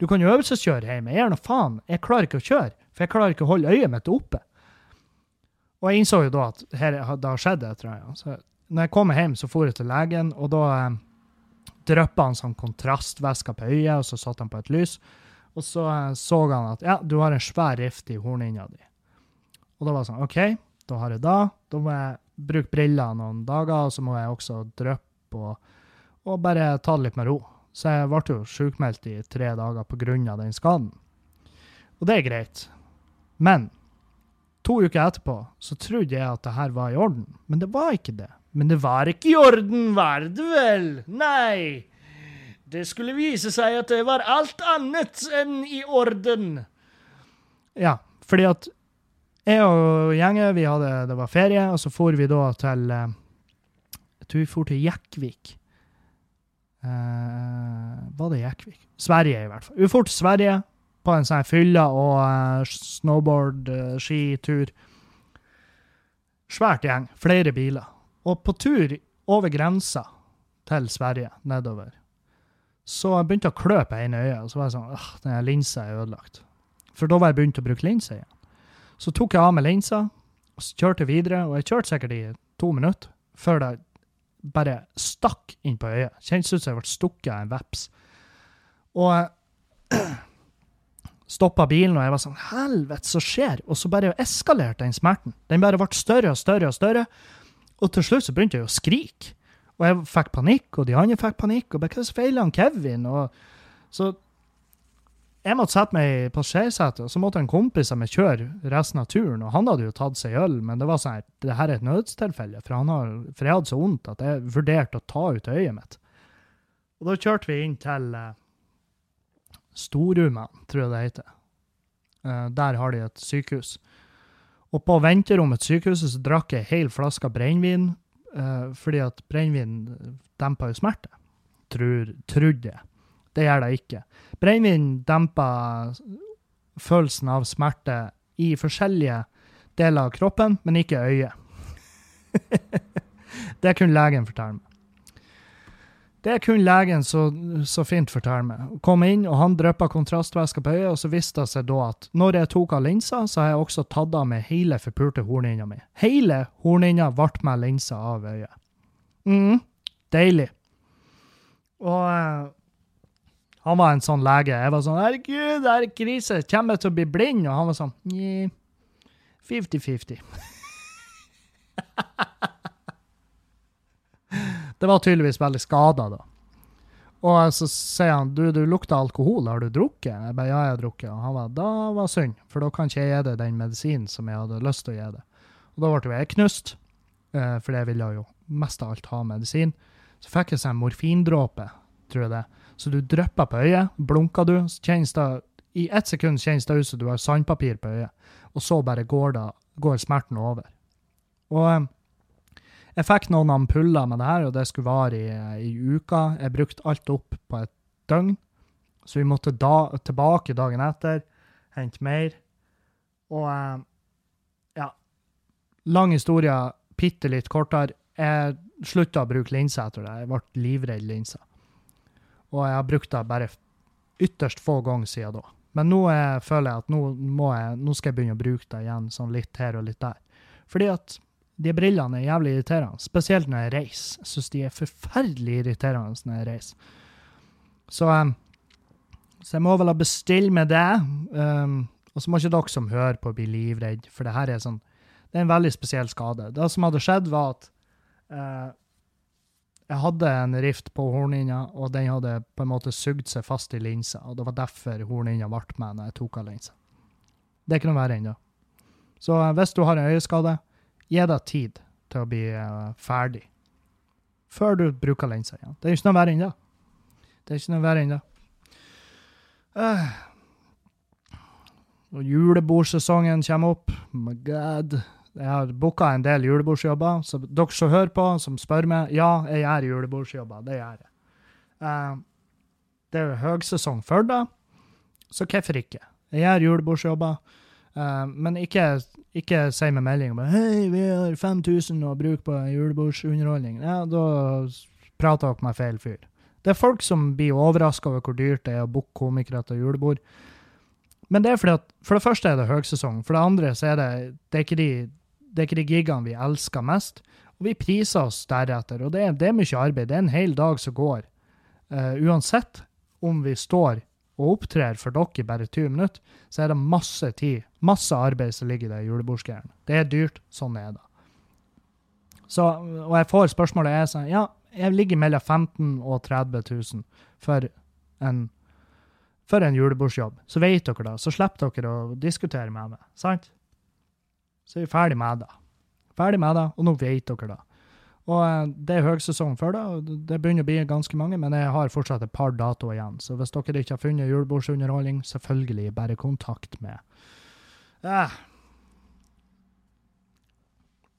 Du kan jo øvelseskjøre hjemme. Jeg gjør nå faen. Jeg klarer ikke å kjøre, for jeg klarer ikke å holde øyet mitt oppe. Og jeg innså jo da at her, det har skjedd et eller annet. Når jeg kom hjem, så for jeg til legen, og da eh, dryppa han sånn kontrastvæske på øyet, og så satte han på et lys. Og så eh, så han at ja, du har en svær rift i hornhinna di. Og da var det sånn OK, da har jeg da. Da må jeg bruke briller noen dager, og så må jeg også dryppe og, og, bare ta det litt med ro. Så jeg ble jo sjukmeldt i tre dager pga. den skaden. Og det er greit. Men to uker etterpå så trodde jeg at det her var i orden, men det var ikke det. Men det var ikke i orden, var det vel? Nei. Det skulle vise seg at det var alt annet enn i orden. Ja, fordi at jeg og gjengen, vi hadde, det var ferie, og så for vi da til eh, Jeg tror vi for til Jekkvik. Uh, var det Jekkvik? Sverige, i hvert fall. Vi for til Sverige på en sånn fylla og uh, snowboard-skitur. Uh, Svært gjeng. Flere biler. Og på tur over grensa til Sverige, nedover, så jeg begynte å klø på ene øyet. Og så var jeg sånn åh, den linsa er ødelagt. For da var jeg begynt å bruke linse igjen. Så tok jeg av meg linsa og så kjørte videre, og jeg kjørte sikkert i to minutter før det bare stakk inn på øyet. Kjentes ut som jeg ble stukket av en veps. Og stoppa bilen, og jeg var sånn Helvete, så skjer? Og så bare eskalerte den smerten. Den bare ble større og større og større. Og til slutt så begynte jeg å skrike. Og jeg fikk panikk, og de andre fikk panikk. Og hva feiler han Kevin? Og så jeg måtte sette meg i passasjersetet, og så måtte en kompis av meg kjøre resten av turen. Og han hadde jo tatt seg øl, men det var sånn det her er et nødstilfelle. For, har, for jeg hadde så vondt at jeg vurderte å ta ut øyet mitt. Og da kjørte vi inn til uh, Storuman, tror jeg det heter. Uh, der har de et sykehus. Og på venterommet til sykehuset så drakk jeg hel flaske brennevin, uh, fordi at brennevin demper jo smerte. Tror, trodde jeg. Det gjør det ikke. Brennevin demper følelsen av smerte i forskjellige deler av kroppen, men ikke øyet. det kunne legen fortelle meg. Det kunne legen så, så fint fortelle meg. Kom inn, og han dryppa kontrastvæske på øyet, og så viste det seg da at når jeg tok av linsa, så har jeg også tatt av meg hele forpulte hornhinna mi. Hele hornhinna ble med linsa av øyet. mm, deilig. Og uh, han var en sånn lege. Jeg var sånn 'Herregud, det er krise. Kommer jeg til å bli blind?' Og han var sånn 50-50. Det var tydeligvis veldig skada, da. Og så sier han du, du lukter alkohol, har du drukket? Jeg bare ja, jeg har drukket. Og han bare da var synd, for da kan ikke jeg gi deg den medisinen som jeg hadde lyst til å gi deg. Og da ble jeg knust. eh, for jeg ville jo mest av alt ha medisin. Så fikk jeg seg en morfindråpe, tror jeg det. Så du drypper på øyet, blunker du, så kjennes det i ett sekund kjennes det ut som du har sandpapir på øyet, og så bare går, det, går smerten over. Og eh, jeg fikk noen ampuller med det her, og det skulle vare i, i uka. Jeg brukte alt opp på et døgn, så vi måtte da, tilbake dagen etter, hente mer. Og eh, ja Lang historie, bitte litt kortere. Jeg slutta å bruke linser etter det. Jeg ble livredd linser. Og jeg har brukt det bare ytterst få ganger siden da. Men nå jeg, føler jeg at nå, jeg, nå, skal jeg begynne å bruke det igjen, sånn litt her og litt der. Fordi at de brillene er jævlig irriterende, spesielt når jeg reiser. Jeg syns de er forferdelig irriterende når jeg reiser. Så, um, så jeg må vel ha bestilt med det. Um, og så må ikke dere som hører på, bli livredd, for det her er sånn Det er en veldig spesiell skade. Det som hadde skjedd, var at uh, jeg hadde en rift på hornhinna, og den hadde på en måte sugd seg fast i linsa. Og det var derfor hornhinna ble med når jeg tok av linsa. Det er ikke noe verre ennå. Så uh, hvis du har en øyeskade, gi deg tid til å bli uh, ferdig før du bruker linsa igjen. Det er ikke noe verre enn det. Det er ikke noe verre enn det. Uh, og julebordsesongen kommer opp. My god. Jeg har booka en del julebordsjobber. Så dere som hører på, som spør meg, ja, jeg gjør julebordsjobber. Det gjør jeg. Uh, det er høgsesong for det, så hvorfor ikke? Jeg gjør julebordsjobber. Uh, men ikke, ikke si med melding bare hei, vi har 5000 å bruke på julebordsunderholdning. Ja, da prater dere med feil fyr. Det er folk som blir overraska over hvor dyrt det er å booke komikere til julebord. Men det er fordi at for det første er det høgsesong. For det andre så er det, det er ikke de det er ikke de gigene vi elsker mest. Og vi priser oss deretter. Og det er, det er mye arbeid. Det er en hel dag som går. Uh, uansett om vi står og opptrer for dere i bare 20 minutter, så er det masse tid, masse arbeid som ligger i det julebordsgreiene. Det er dyrt. Sånn er det. Så, og jeg får spørsmålet jeg sånn, ja, jeg ligger mellom 15 og 30 000 for en, for en julebordsjobb. Så vet dere det. Så slipper dere å diskutere med meg. Sant? Så er vi ferdig med det. Ferdig med det, og nå vet dere det. Og eh, Det er høgsesong for det, og det begynner å bli ganske mange, men jeg har fortsatt et par datoer igjen. Så hvis dere ikke har funnet julebordsunderholdning, selvfølgelig bare kontakt med eh.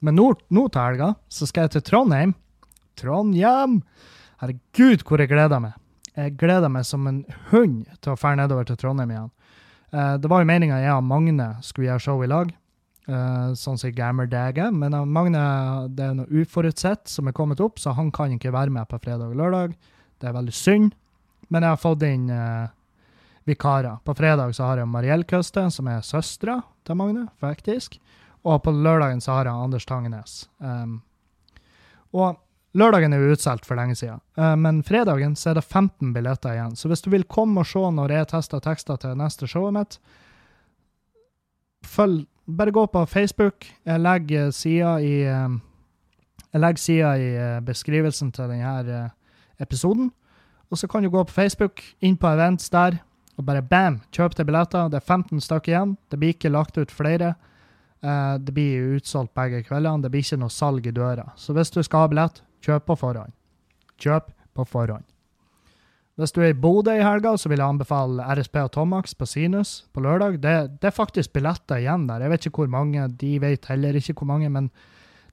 Men nå, nå til helga så skal jeg til Trondheim. Trondheim! Herregud, hvor jeg gleder meg. Jeg gleder meg som en hund til å dra nedover til Trondheim igjen. Eh, det var jo meninga jeg og Magne skulle gjøre show i lag. Uh, sånn som gammeldager. Men uh, Magne det er noe uforutsett som er kommet opp, så han kan ikke være med på fredag og lørdag. Det er veldig synd. Men jeg har fått inn uh, vikarer. På fredag så har jeg Mariell Køste, som er søstera til Magne, faktisk. Og på lørdagen så har jeg Anders Tangenes. Um, og lørdagen er jo utsolgt for lenge siden. Uh, men fredagen så er det 15 billetter igjen. Så hvis du vil komme og se når jeg tester tekster til neste showet mitt, følg bare gå på Facebook. Jeg legger sida i eh, jeg legger sida i eh, beskrivelsen til denne eh, episoden. Og så kan du gå på Facebook, inn på events der, og bare bam, kjøp deg billetter. Det er 15 stykker igjen. Det blir ikke lagt ut flere. Det blir utsolgt begge kveldene. Det blir ikke noe salg i døra. Så hvis du skal ha billett, kjøp på forhånd. Kjøp på forhånd. Hvis du er i Bodø i helga, så vil jeg anbefale RSP og Tomax på Sinus på lørdag. Det, det, er faktisk billetter igjen der. Jeg vet ikke hvor mange, de vet heller ikke hvor mange, men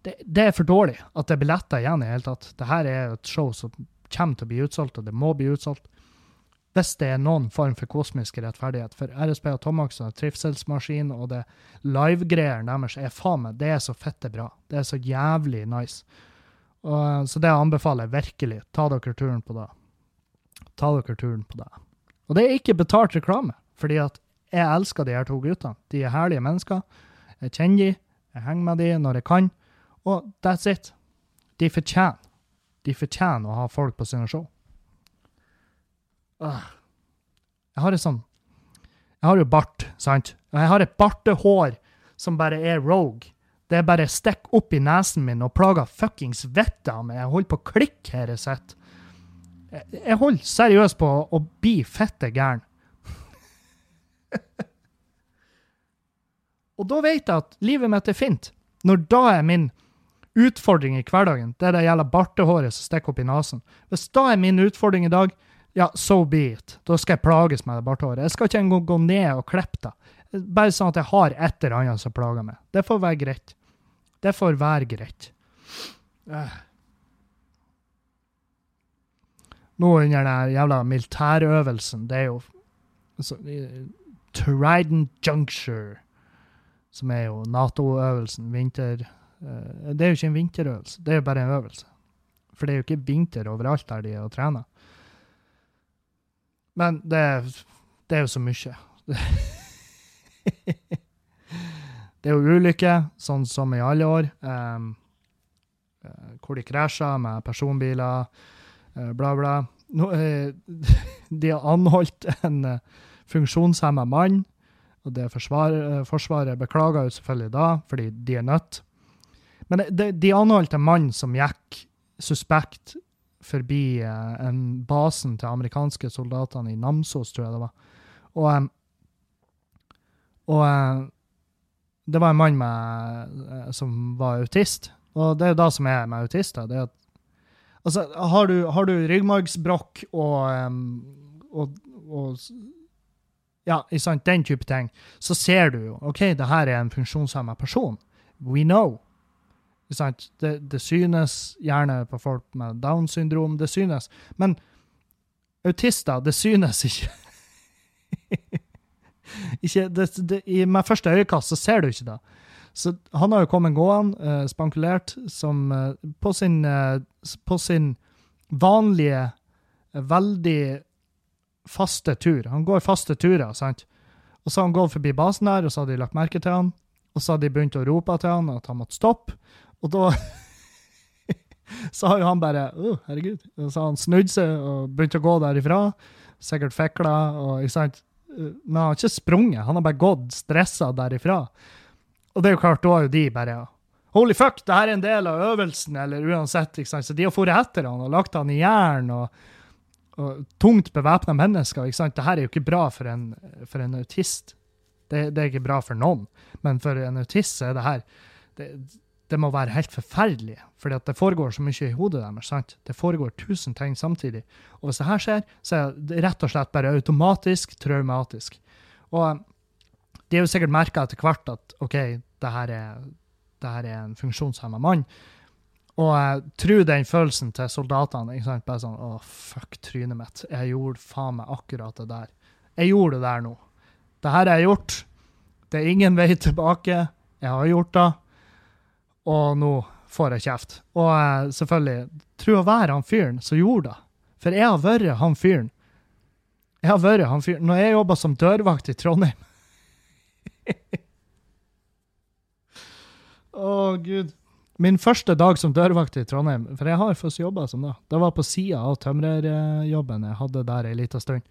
det, det er for dårlig at det er billetter igjen i hele tatt. Dette er et show som kommer til å bli utsolgt, og det må bli utsolgt. Hvis det er noen form for kosmisk rettferdighet. For RSP og Tomax og trivselsmaskin og det live-greiene deres er faen meg, det er så fette bra. Det er så jævlig nice. Og, så det anbefaler jeg virkelig. Ta dere turen på det ta dere turen på det. Og det er ikke betalt reklame, fordi at jeg elsker de her to guttene. De er herlige mennesker. Jeg kjenner de, jeg henger med de når jeg kan, og that's it. De fortjener. De fortjener å ha folk på sine show. Jeg har et sånn Jeg har jo bart, sant? Og jeg har et bartehår som bare er rogue. Det er bare stikk opp i nesen min og plager fuckings vettet av meg. Jeg holder på å klikke her jeg sitter. Jeg holder seriøst på å bli fette gæren. og da vet jeg at livet mitt er fint. Når da er min utfordring i hverdagen, det er det gjelder bartehåret som stikker opp i nesen. Hvis da er min utfordring i dag, ja, so be it. Da skal jeg plages med det bartehåret. Jeg skal ikke engang gå ned og klippe det. Bare sånn at jeg har et eller annet som plager meg. Det får være greit. Det får være greit. Uh. Nå under den jævla militærøvelsen, det er jo så, Trident Juncture, som er jo Nato-øvelsen, vinter uh, Det er jo ikke en vinterøvelse, det er jo bare en øvelse. For det er jo ikke vinter overalt der de er og trener. Men det, er, det er jo så mye. det er jo ulykker, sånn som i alle år, um, hvor de krasjer med personbiler, bla, bla. No, uh, de har anholdt en uh, funksjonshemma mann, og det forsvaret, forsvaret beklager jo selvfølgelig da, fordi de er nødt. Men de, de anholdt en mann som gikk suspekt forbi en basen til amerikanske soldatene i Namsos, tror jeg det var. Og og eh, det var en mann med, eh, som var autist. Og det er jo det som er med autister. det er at Altså, har du, har du ryggmargsbrokk og, og, og, Ja, sant, den type ting, så ser du jo OK, det her er en funksjonshemma person. We know. Sant? Det, det, synes gjerne på folk med Downs syndrom. Det synes. Men autister, det synes ikke. ikke, det, det, I med første øyekast så ser du ikke det. Så han har jo kommet gående, uh, spankulert, som uh, på, sin, uh, på sin vanlige, veldig faste tur. Han går faste turer, sant? Og så har han gått forbi basen der, og så har de lagt merke til han. Og så har de begynt å rope til han at han måtte stoppe. Og da så har jo han bare Å, oh, herregud. Og så har han snudd seg og begynt å gå derifra. Sikkert fikla og ikke sant. Men han har ikke sprunget, han har bare gått stressa derifra. Og det er jo klart, da er jo de bare Holy fuck, det her er en del av øvelsen, eller uansett. ikke sant? Så de har dratt etter han og lagt han i jern. og, og tungt bevæpna mennesker. ikke sant? Dette er jo ikke bra for en, for en autist. Det, det, er ikke bra for noen. Men for en autist er det her det, det må være helt forferdelig, fordi at det foregår så mye i hodet deres. sant? Det foregår tusen ting samtidig. Og hvis det her skjer, så er det rett og slett bare automatisk traumatisk. Og de har jo sikkert merka etter hvert at OK, det her er, det her er en funksjonshemma mann. Og jeg tror den følelsen til soldatene. ikke sant? Bare sånn Å, fuck trynet mitt. Jeg gjorde faen meg akkurat det der. Jeg gjorde det der nå. Det her har jeg gjort. Det er ingen vei tilbake. Jeg har gjort det og nå får jeg kjeft. Og uh, selvfølgelig, tror å være han fyren som gjorde det. For jeg har vært han fyren. Jeg har vært han fyren når jeg jobba som dørvakt i Trondheim. Å, oh, gud. Min første dag som dørvakt i Trondheim, for jeg har først jobba som det, det var på sida av tømrerjobben jeg hadde der ei lita stund.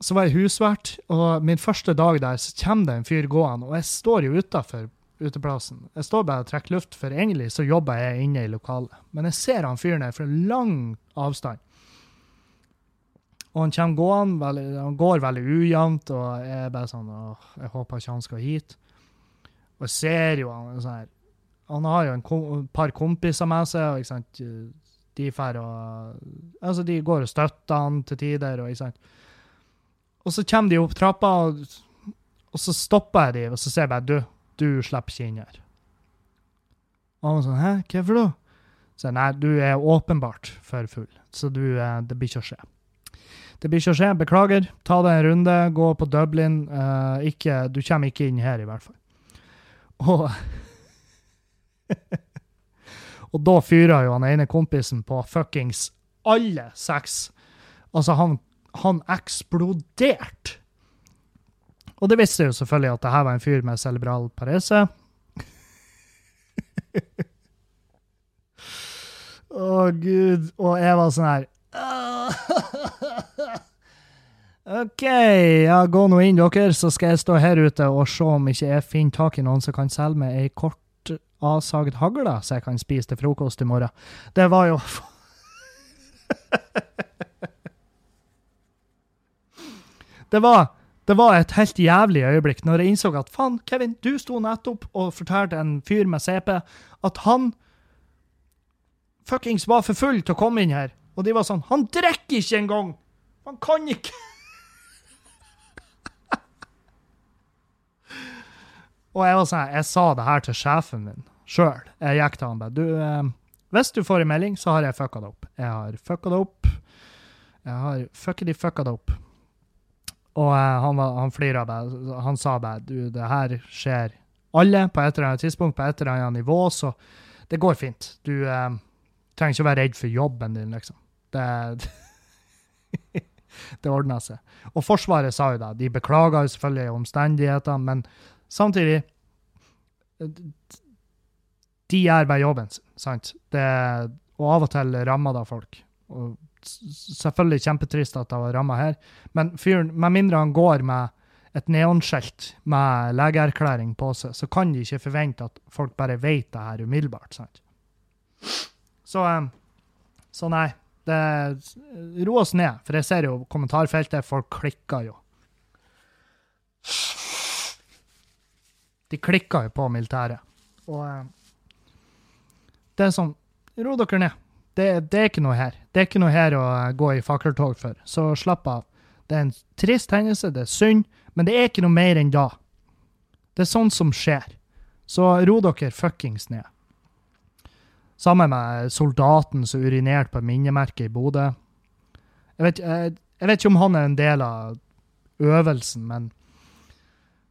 Så var jeg husvert, og min første dag der så kommer det en fyr gående, og jeg står jo utafor uteplassen. Jeg står bare og trekker luft, for egentlig så jobber jeg inne i lokalet. Men jeg ser han fyren her fra lang avstand. Og han kommer gående, veldig, han går veldig ujevnt, og jeg er bare sånn åh, Jeg håper ikke han skal hit. Og jeg ser jo han sånn her Han har jo et par kompiser med seg, og ikke sant de fer og Altså, de går og støtter han til tider, og ikke sant. Og så kommer de opp trappa, og, og så stopper jeg de, og så ser jeg bare Du, du slipper ikke inn her. Og han var sånn Hæ, hvorfor da? Så jeg nei, du er åpenbart for full, så du, eh, det blir ikke å skje. Det blir ikke å skje. Beklager. Ta deg en runde, gå på Dublin. Uh, ikke, du kommer ikke inn her, i hvert fall. Og Og da fyrer jo han ene kompisen på fuckings alle seks. Altså, han, han eksploderte. Og det visste jo selvfølgelig at det her var en fyr med cerebral parese. Å, oh, gud. Og jeg var sånn her OK, ja, gå nå inn, dere, så skal jeg stå her ute og se om ikke jeg finner tak i noen som kan selge meg ei kort avsaget hagle, så jeg kan spise til frokost i morgen. Det var jo Det var Det var et helt jævlig øyeblikk når jeg innså at faen, Kevin, du sto nettopp og fortalte en fyr med CP at han fuckings var for full til å komme inn her. Og de var sånn Han drikker ikke engang! Han kan ikke! Og jeg var sånn, jeg sa det her til sjefen min sjøl. Jeg gikk til han bare Du, eh, hvis du får en melding, så har jeg fucka det opp. Jeg har fucka det opp. Jeg har fuckedy fucka det opp. Og eh, han, var- han flira bare. Han sa bare Du, det her skjer alle på et eller annet tidspunkt, på et eller annet nivå, så det går fint. Du eh, trenger ikke å være redd for jobben din, liksom. Det Det ordna seg. Og Forsvaret sa jo det. De beklaga selvfølgelig omstendighetene, men samtidig De gjør bare jobben sin, og av og til rammer det folk. Og selvfølgelig kjempetrist at det var ramma her, men fyren, med mindre han går med et neonskilt med legeerklæring på seg, så kan de ikke forvente at folk bare vet det her umiddelbart. sant? Så, eh, så nei. Det, ro oss ned, for jeg ser jo kommentarfeltet, folk klikker jo. De klikker jo på militæret. Og eh, det er sånn Ro dere ned. Det, det er ikke noe her. Det er ikke noe her å eh, gå i fakkeltog for. Så slapp av. Det er en trist hendelse, det er synd, men det er ikke noe mer enn da. Det er sånt som skjer. Så ro dere fuckings ned. Sammen med soldaten som urinerte på minnemerket i Bodø. Jeg jeg, jeg vet ikke om han er en del av øvelsen, men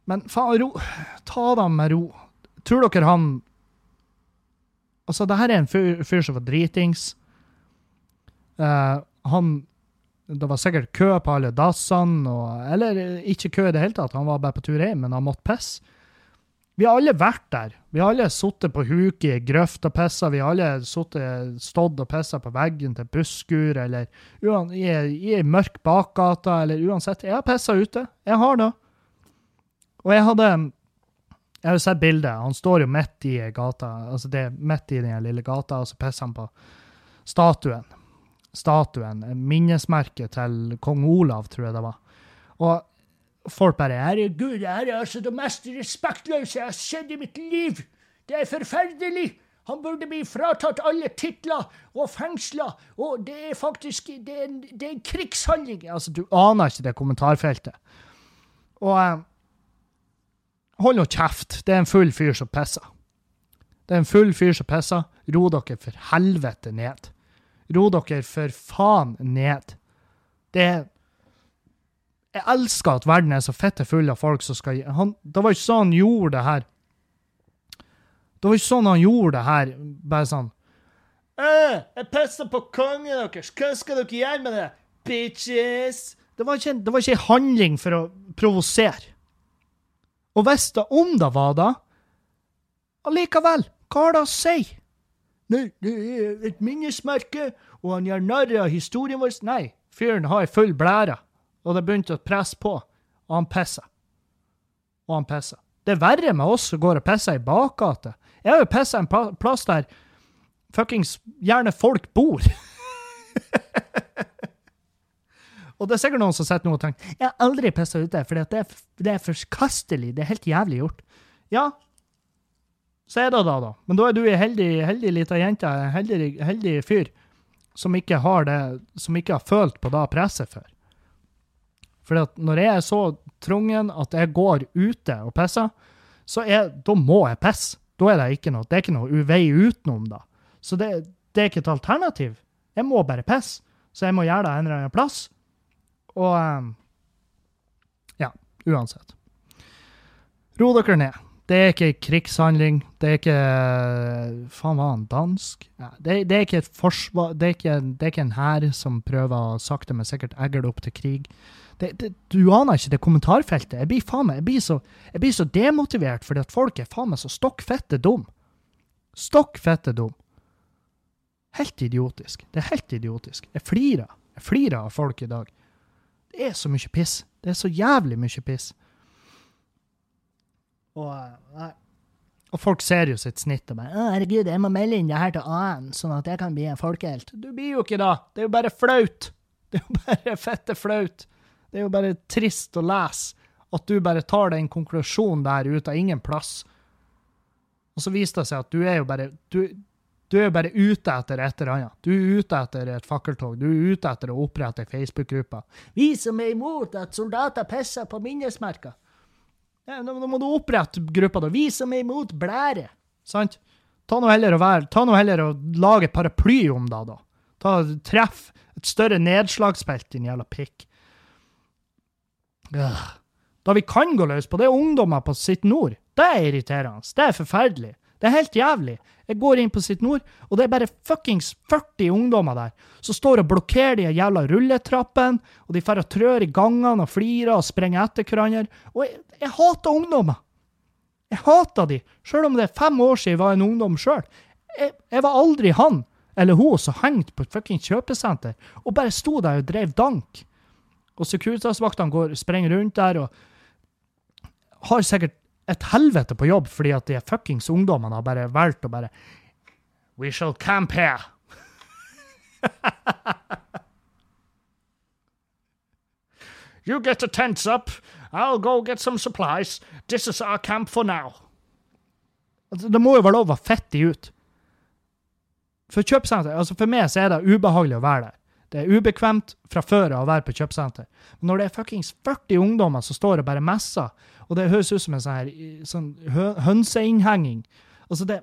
Men faen, ro Ta dem med ro. Tror dere han Altså, det her er en fyr, fyr som var dritings. Uh, han Det var sikkert kø på alle dassene, og, eller eh, ikke kø i det hele tatt, han var bare på tur hjem, men han måtte pisse. Vi har alle vært der. Vi har alle sittet på huk i grøft og pissa. Vi har alle sittet, stått og pissa på veggen til busskur, eller i ei mørk bakgate, eller uansett. Jeg har pissa ute. Jeg har det. Og jeg hadde Jeg har jo sett bildet. Han står jo midt i gata, altså det er midt i den lille gata, og så pisser han på statuen. Statuen. Minnesmerket til kong Olav, tror jeg det var. Og folk bare 'Herregud, det her er altså det mest respektløse jeg har sett i mitt liv'. Det er forferdelig. Han burde bli fratatt alle titler og fengsla, og det er faktisk det er en, det er en krigshandling. Altså, du aner ikke det kommentarfeltet. Og eh, hold nå kjeft. Det er en full fyr som pisser. Det er en full fyr som pisser. Ro dere for helvete ned. Ro dere for faen ned. Det er Jeg elsker at verden er så fitte full av folk som skal han, Det var ikke sånn han gjorde det her. Det var ikke sånn han gjorde det her, bare sånn «Øh, Jeg pisser på kongen deres, hva skal dere gjøre med det? Bitches! Det var ikke, det var ikke en handling for å provosere. Og hvis det om det var det, allikevel, hva har det å si? Nei, det er et minnesmerke, og han gjør narr av historien vår. Nei, fyren har full blære, og det begynte å presse på, og han pisser. Og han pisser. Det er verre med oss som går og pisser i bakgata. Jeg har jo pissa en plass der fuckings gjerne folk bor. Og det er sikkert noen som sitter nå og tenker jeg har aldri pissa ute, for det, det er forkastelig. Det er helt jævlig gjort. Ja, så er det da, da. Men da er du ei heldig, heldig lita jente, en heldig, heldig fyr, som ikke har det, som ikke har følt på det presset før. For når jeg er så trungen at jeg går ute og pisser, så er, da må jeg pisse. Da er det ikke noe, det er ikke noe vei utenom da. Så det, det er ikke et alternativ. Jeg må bare pisse. Så jeg må gjøre det en eller annen plass. Og ehm, ja, uansett. Ro dere ned. Det er ikke krigshandling. Det er ikke Faen, var han dansk? Ja, det, det er ikke et forsvar Det er ikke, det er ikke en hær som prøver å sakte, men sikkert egge det opp til krig. Det, du aner ikke det kommentarfeltet. Jeg blir faen meg, jeg blir så, jeg blir så demotivert fordi at folk er faen meg så stokk fette dum. Stokk fette dum. Helt idiotisk. Det er helt idiotisk. Jeg flirer. Jeg flirer av folk i dag. Det er så mye piss. Det er så jævlig mye piss. Og, eh, og folk ser jo sitt snitt og bare «Å, 'Herregud, jeg må melde inn det her til AN, sånn at jeg kan bli en folkehelt'. Du blir jo ikke da. Det er jo bare flaut. Det er jo bare fette flaut. Det er jo bare trist å lese At du bare tar den konklusjonen der ut av ingen plass. Og så viser det seg at du er jo bare du, du er bare ute etter et eller annet. Du er ute etter et fakkeltog. Du er ute etter å opprette ei Facebook-gruppe. Vi som er imot at soldater pisser på minnesmerker. Ja, nå, nå må du opprette gruppa, da. Vi som er imot blære. Sant? Ta nå heller, heller og lage paraply om det, da. Ta, treff et større nedslagsfelt, din jævla pikk. Da vi kan gå løs på, det er ungdommer på sitt nord. Det er irriterende. Det er forferdelig. Det er helt jævlig. Jeg går inn på sitt nord, og det er bare fuckings 40 ungdommer der som står og blokkerer de jævla rulletrappene, og de og trør i gangene og flirer og sprenger etter hverandre. Og jeg, jeg hater ungdommer. Jeg hater de, sjøl om det er fem år siden jeg var en ungdom sjøl. Jeg, jeg, var aldri han eller hun som hengte på et fuckings kjøpesenter og bare sto der og drev dank. Og Securitas-vaktene sprenger rundt der og har sikkert et helvete på jobb fordi at de fuckings ungdommene har bare valgt å bare We shall camp here. you get the tents up. I'll go get some supplies. This is our camp for now. Altså, det må jo være lov å være fettig ut. For kjøpesenter, altså for meg så er det ubehagelig å være der. Det er ubekvemt fra før av å være på kjøpesenter. Men når det er fuckings 40 ungdommer som står og bare messer, og det høres ut som en sånn, her, sånn hønseinnhenging Altså, det,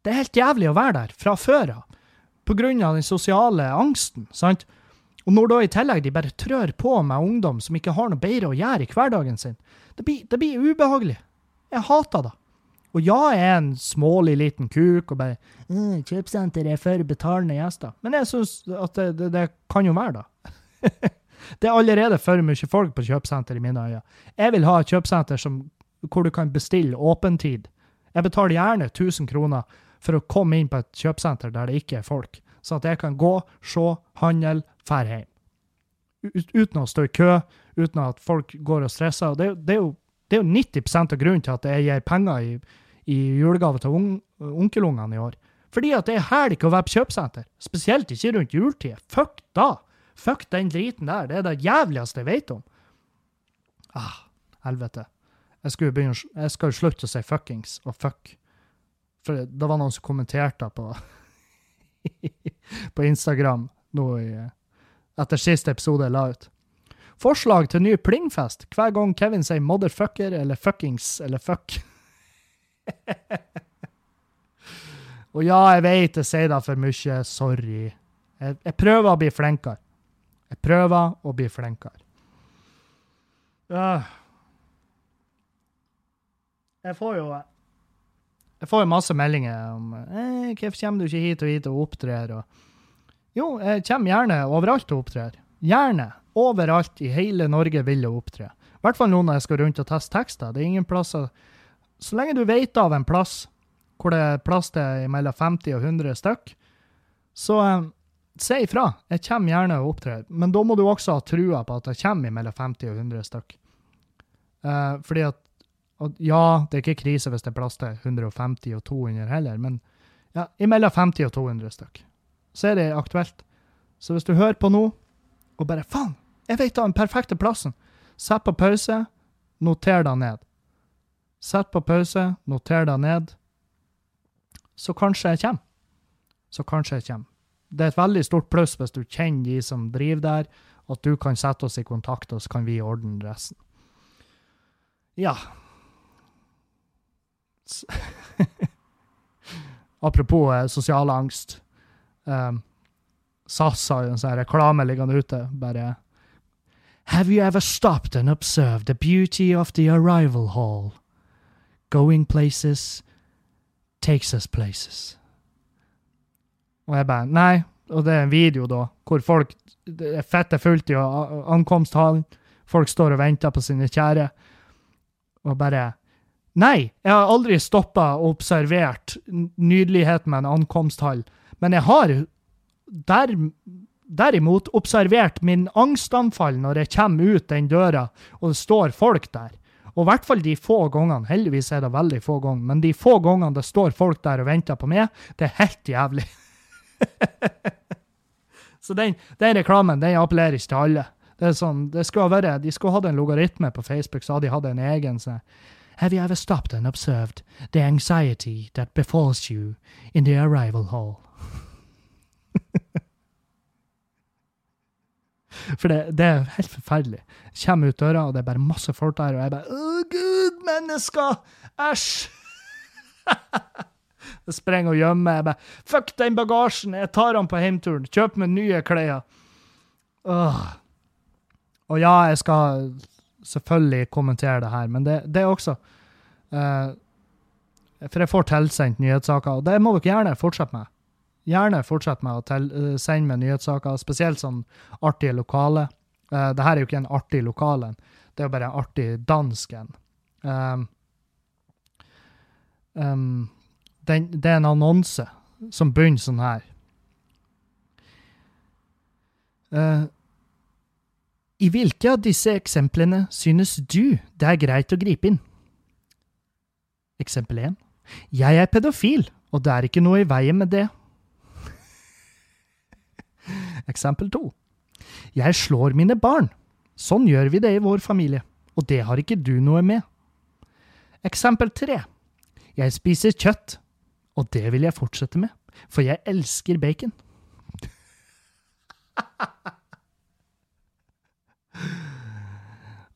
det er helt jævlig å være der fra før av. På grunn av den sosiale angsten. sant? Og når da i tillegg de bare trør på med ungdom som ikke har noe bedre å gjøre i hverdagen sin, det blir, det blir ubehagelig. Jeg hater det. Og ja, jeg er en smålig liten kuk og bare mm, 'Kjøpesenter er for betalende gjester'. Men jeg syns at det, det, det, kan jo være, da. det er allerede for mye folk på kjøpesenter i mine øyne. Jeg vil ha et kjøpesenter som, hvor du kan bestille åpentid. Jeg betaler gjerne 1000 kroner for å komme inn på et kjøpesenter der det ikke er folk, sånn at jeg kan gå, se, handle, dra hjem. Uten å stå i kø, uten at folk går og stresser. Det, det er jo det er jo 90% av grunnen til at jeg gir penger i, i julegave til un, onkelungene i år. Fordi at det er hæl å være på kjøpesenter. Spesielt ikke rundt juletid. Fuck da! Fuck den driten der. Det er det jævligste jeg vet om. Ah, helvete. Jeg jeg skal jo slutte å si fuckings og fuck. For det var noen som kommenterte på på Instagram nå i, etter siste episode jeg la ut. Forslag til ny plingfest hver gang Kevin sier motherfucker eller fuckings eller fuck. Og ja, jeg vet jeg sier det for mye. Sorry. Jeg, jeg, prøver å bli flinkere. Jeg prøver å bli flinkere. Jeg får jo Jeg får jo masse meldinger om eh, 'Hvorfor kommer du ikke hit og hit og opptrer?' Og, jo, jeg kommer gjerne overalt og opptrer. Gjerne. Overalt i hele Norge vil jeg opptre. I hvert fall nå når jeg skal rundt og teste tekster. Det er ingen plasser Så lenge du vet av en plass hvor det er plass til mellom 50 og 100 stykk, så eh, si ifra. Jeg kommer gjerne og opptrer. Men da må du også ha trua på at jeg kommer mellom 50 og 100 stykk. Uh, fordi at Ja, det er ikke krise hvis det er plass til 150 og 200 heller, men ja, mellom 50 og 200 stykk. Så er det aktuelt. Så hvis du hører på nå, og bare Faen! Jeg vet da den perfekte plassen! Sett på pause, noter deg ned. Sett på pause, noter deg ned. Så kanskje jeg kommer. Så kanskje jeg kommer. Det er et veldig stort pluss hvis du kjenner de som driver der, at du kan sette oss i kontakt, og så kan vi ordne resten. Ja. Apropos eh, sosial angst. Um, SAS har jo en sånn reklame liggende ute. Bare Have you ever stopped and observed the beauty of the arrival hall? Going places takes us places. Og jeg bare Nei. Og det er en video, da, hvor folk det er fette fullt i ankomsthallen. Folk står og venter på sine kjære. Og bare Nei, jeg har aldri stoppa og observert nydeligheten med en ankomsthall, men jeg har der, derimot observert min angstanfall når jeg kommer ut den døra og det står folk der. Og i hvert fall de få gangene, heldigvis er det veldig få ganger, men de få gangene det står folk der og venter på meg, det er helt jævlig. Så den, den, reklamen den appellerer ikke til alle. Det er sånn, det skulle være, De skulle hatt en logaritme på Facebook, så hadde de hatt en egen sånn Have you ever stopped and observed the anxiety that befalls you in the arrival hall? For det, det, er helt forferdelig. Kommer ut døra, og det er bare masse folk der, og jeg bare Å, gud, mennesker! Æsj! jeg sprenger og gjemmer. Jeg bare Fuck den bagasjen! Jeg tar den på heimturen. Kjøp meg nye klær. Åh. Og ja, jeg skal selvfølgelig kommentere det her, men det, det også uh, For jeg får tilsendt nyhetssaker, og det må dere gjerne fortsette med gjerne fortsett med å til, uh, sende meg nyhetssaker, spesielt sånn artige lokale. Uh, det her er jo ikke en artig lokal, det er jo bare en artig dansk en. Um, um, det er en annonse som begynner sånn her. Uh, I hvilke av disse eksemplene synes du det er greit å gripe inn? Eksempel 1. Jeg er pedofil, og det er ikke noe i veien med det. Eksempel to. Jeg slår mine barn. Sånn gjør vi det i vår familie, og det har ikke du noe med. Eksempel tre. Jeg spiser kjøtt, og det vil jeg fortsette med, for jeg elsker bacon.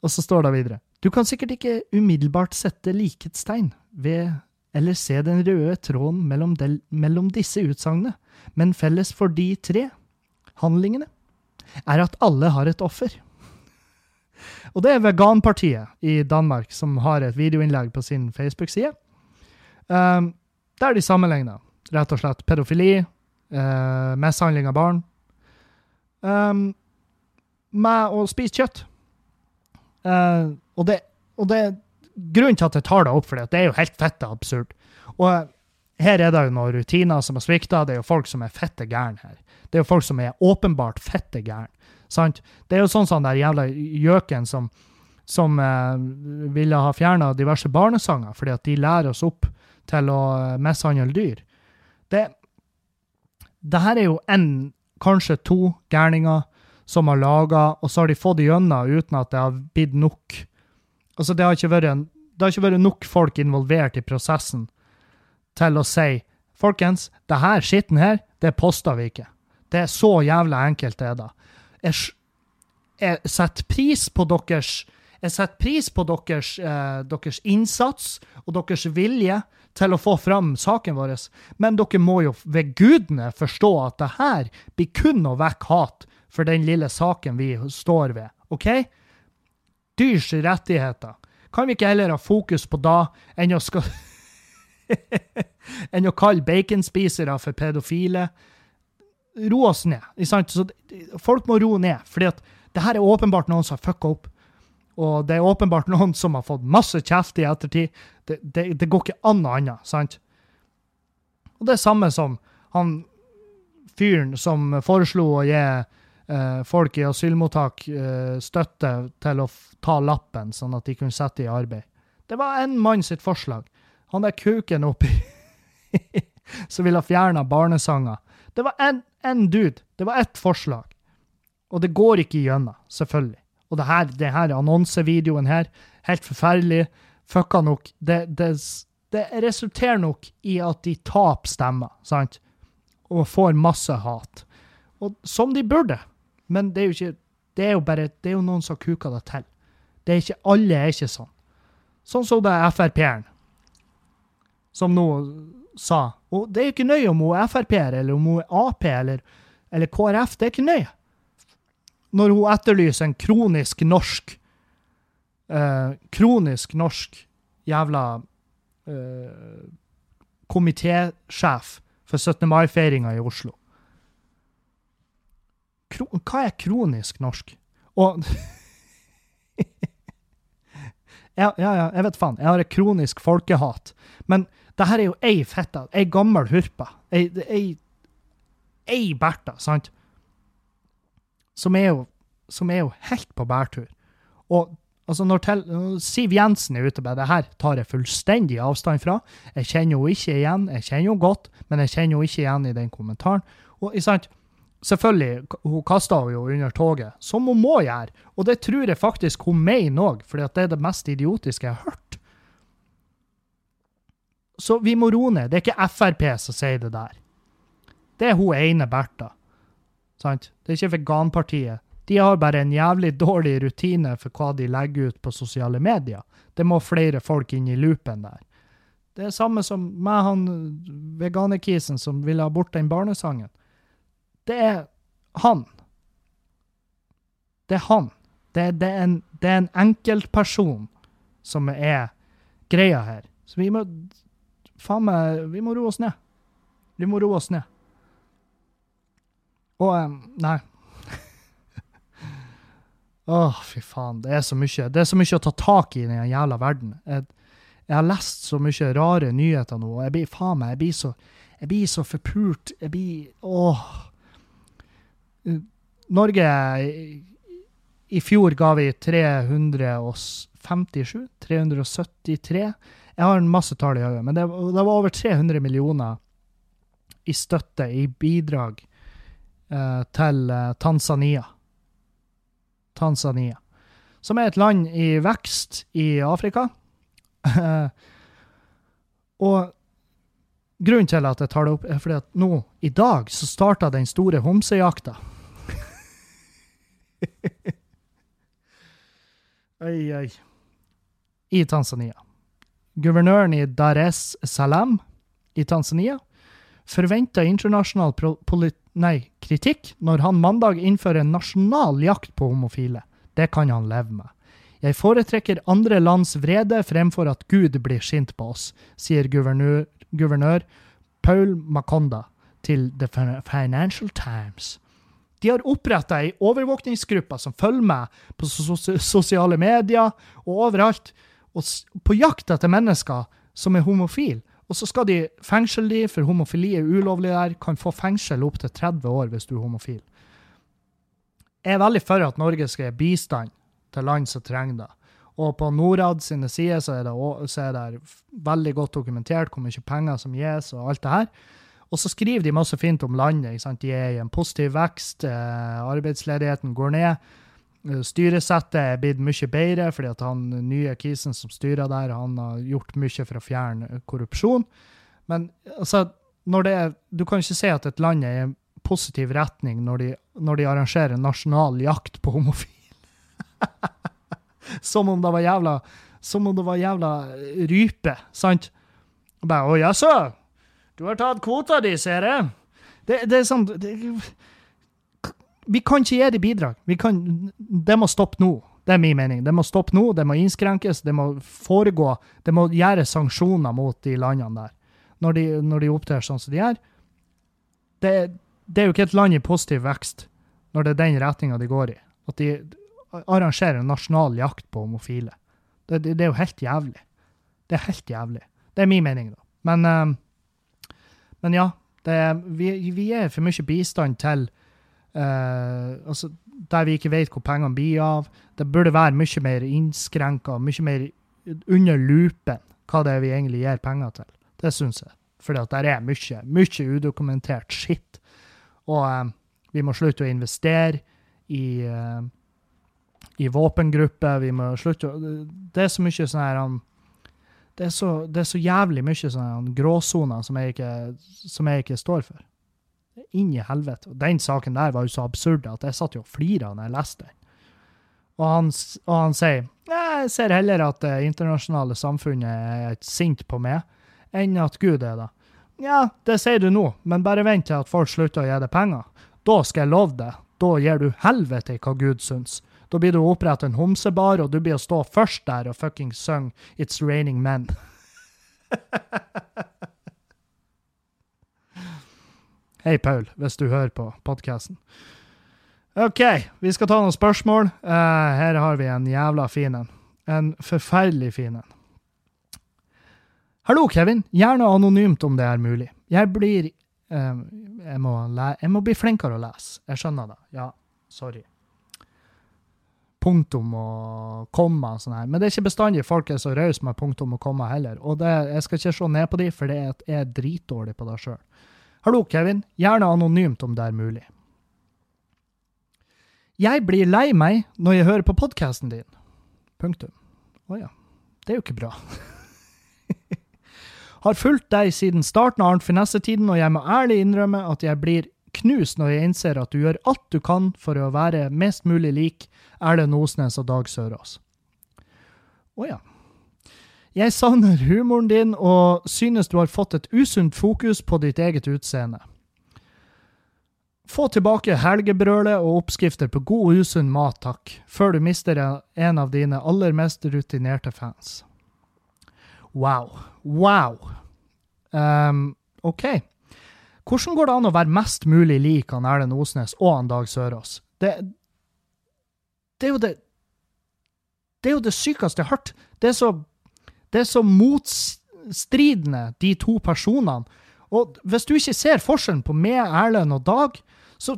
og så står det videre. Du kan sikkert ikke umiddelbart sette likhetstegn ved eller se den røde tråden mellom, del, mellom disse utsagnene, men felles for de tre handlingene, er at alle har et offer. Og det er Veganpartiet i Danmark som har et videoinnlegg på sin Facebook-side, um, der de sammenligner rett og slett pedofili, uh, mishandling av barn, um, med å spise kjøtt. Uh, og, det, og det grunnen til at jeg tar det opp, for det er jo helt fette absurd. Og her er det jo noen rutiner som har svikta. Det er jo folk som er fette gærne her. Det er jo folk som er åpenbart fette gæren. Sant? Det er jo sånn sånn der jævla gjøken som, som eh, ville ha fjerna diverse barnesanger fordi at de lærer oss opp til å eh, mishandle dyr. Det, det her er jo én, kanskje to gærninger som har laga, og så har de fått gjennom uten at det har blitt nok. Altså, det har ikke vært, en, det har ikke vært nok folk involvert i prosessen til å si Folkens, det her skitten her, det poster vi ikke. Det er så jævla enkelt, det, da. Jeg, jeg setter pris på deres jeg setter pris på deres, eh, deres, innsats og deres vilje til å få fram saken vår, men dere må jo ved gudene forstå at det her blir kun å vekke hat for den lille saken vi står ved, OK? Dyrs rettigheter. Kan vi ikke heller ha fokus på da enn å skal enn å kalle baconspisere for pedofile? ro oss ned. Folk må roe ned, at det her er åpenbart noen som har fucka opp. Og det er åpenbart noen som har fått masse kjeft i ettertid. Det, det, det går ikke an noe annet, sant? Og det er samme som han fyren som foreslo å gi eh, folk i asylmottak eh, støtte til å ta lappen, sånn at de kunne sette i arbeid. Det var en mann sitt forslag. Han der kuken oppi som ville ha fjerna barnesanger. Det var én dude. Det var ett forslag. Og det går ikke gjennom, selvfølgelig. Og det her, det her annonsevideoen her, helt forferdelig, fucka nok det, det, det, resulterer nok i at de taper stemmer, sant? Og får masse hat. Og som de burde. Men det er jo ikke Det er jo bare Det er jo noen som kuker det til. Det er ikke Alle er ikke sånn. Sånn som det er Frp-eren, som nå sa. Og det er jo ikke nøye om hun er Frp-er eller om hun er Ap eller, eller, KrF. Det er ikke nøye. Når hun etterlyser en kronisk norsk eh, Kronisk norsk jævla eh, komitésjef for 17. mai-feiringa i Oslo. Kro, hva er kronisk norsk? Og ja, ja, ja, jeg vet faen. Jeg har et kronisk folkehat. Men det her er jo ei fitte, ei gammel hurpe, ei, ei, ei Bertha, sant? Som er, jo, som er jo helt på bærtur. Og altså når, til, Siv Jensen er ute med det her, tar jeg fullstendig avstand fra. Jeg kjenner henne ikke igjen. Jeg kjenner henne godt, men jeg kjenner henne ikke igjen i den kommentaren. Og sant? Selvfølgelig, hun kasta henne jo under toget, som hun må gjøre. Og det tror jeg faktisk hun mener òg, for det er det mest idiotiske jeg har hørt. Så vi må roe ned. Det er ikke Frp som sier det der. Det er hun ene Bertha. Sant? Det er ikke veganpartiet. De har bare en jævlig dårlig rutine for hva de legger ut på sosiale medier. Det må flere folk inn i loopen der. Det er samme som med han veganerkisen som ville ha bort den barnesangen. Det er han. Det er han. Det, det, er en, det er en enkeltperson som er greia her. Så vi må faen meg Vi må roe oss ned. Vi må roe oss ned. Og Nei. Åh, fy faen. Det er så mye Det er så mye å ta tak i i den jævla verden. Jeg, jeg har lest så mye rare nyheter nå, og jeg blir faen meg, jeg blir så jeg blir så forpult. Jeg blir Åh. Norge i- I fjor ga vi 357? 373? Jeg har en masse tall i øyet, men det, det var over 300 millioner i støtte, i bidrag, eh, til eh, Tanzania. Tanzania. Som er et land i vekst i Afrika. og grunnen til at jeg tar det opp, er fordi at nå, i dag, så starta den store homsejakta. oi, oi. I Tanzania. Guvernøren i Dar es Salaam i Tanzania forventa internasjonal nei, kritikk når han mandag innfører en nasjonal jakt på homofile. Det kan han leve med. Jeg foretrekker andre lands vrede fremfor at Gud blir sint på oss, sier guvernør, guvernør Paul Makonda til The Financial Times. De har oppretta ei overvåkningsgruppe som følger med på sos sosiale medier og overalt, på jakt etter mennesker som er homofile. Og så skal de fengsle de, for homofili er ulovlig der. Kan få fengsel opp til 30 år hvis du er homofil. Jeg er veldig for at Norge skal gi bistand til land som trenger det. Og på Norad sine sider så er det, så er det veldig godt dokumentert hvor mye penger som gis, og alt det her. Og så skriver de masse fint om landet. De er i en positiv vekst, eh, arbeidsledigheten går ned. Eh, Styresettet er blitt mye bedre, fordi at han nye kisen som styrer der, han har gjort mye for å fjerne korrupsjon. Men altså, når det er, du kan ikke si at et land er i en positiv retning når de, når de arrangerer nasjonal jakt på homofile. som om det var jævla som om det var jævla eh, rype, sant? Bare, å jaså, du har tatt kvota di, ser jeg. Det, det er sånn det, Vi kan ikke gi dem bidrag. Kan, det må stoppe nå. Det er min mening. Det må stoppe nå, det må innskrenkes, det må foregå. Det må gjøres sanksjoner mot de landene der, når de, når de opptrer sånn som de gjør. Det, det er jo ikke et land i positiv vekst når det er den retninga de går i. At de arrangerer en nasjonal jakt på homofile. Det, det, det er jo helt jævlig. Det er helt jævlig. Det er min mening, da. Men, eh, men ja, vi, vi gir for mye bistand til eh, altså, der vi ikke vet hvor pengene blir av. Det burde være mye mer innskrenka, mye mer under lupen hva det er vi egentlig gir penger til. Det syns jeg. For det er mye, mye udokumentert skitt. Og eh, vi må slutte å investere i uh, i våpengrupper. Vi må slutte å Det er så mye sånn her um, det, er så, det er så jævlig mye sånne her gråsoner som jeg ikke, som jeg ikke står for. Inn i helvete. Og den saken der var jo så absurd at jeg satt jo og flira når jeg leste den. Og han, og han sier jeg ser heller at det internasjonale samfunnet er sint på meg, enn at Gud er det. Ja, det sier du nå, men bare vent til at folk slutter å gi deg penger. Da skal jeg love deg, da gir du helvete i hva Gud syns. Da blir du å en homsebar, og du blir å stå først der og fucking synge It's Raining Men. Hei, Paul, hvis du hører på podkasten. OK, vi skal ta noen spørsmål. Uh, her har vi en jævla fin en. En forferdelig fin en. Hallo, Kevin. Gjerne anonymt om det er mulig. Jeg blir uh, jeg, må jeg må bli flinkere å lese. Jeg skjønner det. Ja, sorry. Punktum og komma og sånn her. Men det er ikke bestandig folk er så rause med punktum og komma heller. Og det, jeg skal ikke se ned på de, for det er jeg er dritdårlig på det sjøl. Hallo, Kevin. Gjerne anonymt om det er mulig. Jeg blir lei meg når jeg hører på podkasten din. Punktum. Å ja. Det er jo ikke bra. Har fulgt deg siden starten av Arnt Finesse-tiden, og jeg må ærlig innrømme at jeg blir knust når jeg innser at du gjør alt du kan for å være mest mulig lik Erlend Osnes og Dag Sørås. Å ja. Jeg savner humoren din og synes du har fått et usunt fokus på ditt eget utseende. Få tilbake helgebrølet og oppskrifter på god, og usunn mat, takk, før du mister en av dine aller mest rutinerte fans. Wow. Wow. Um, OK. Hvordan går det an å være mest mulig lik han Erlend Osnes og han Dag Sørås? Det, det er jo det Det er jo det sykeste jeg har hørt. Det er så, det er så motstridende, de to personene. Og hvis du ikke ser forskjellen på meg, Erlend og Dag, så,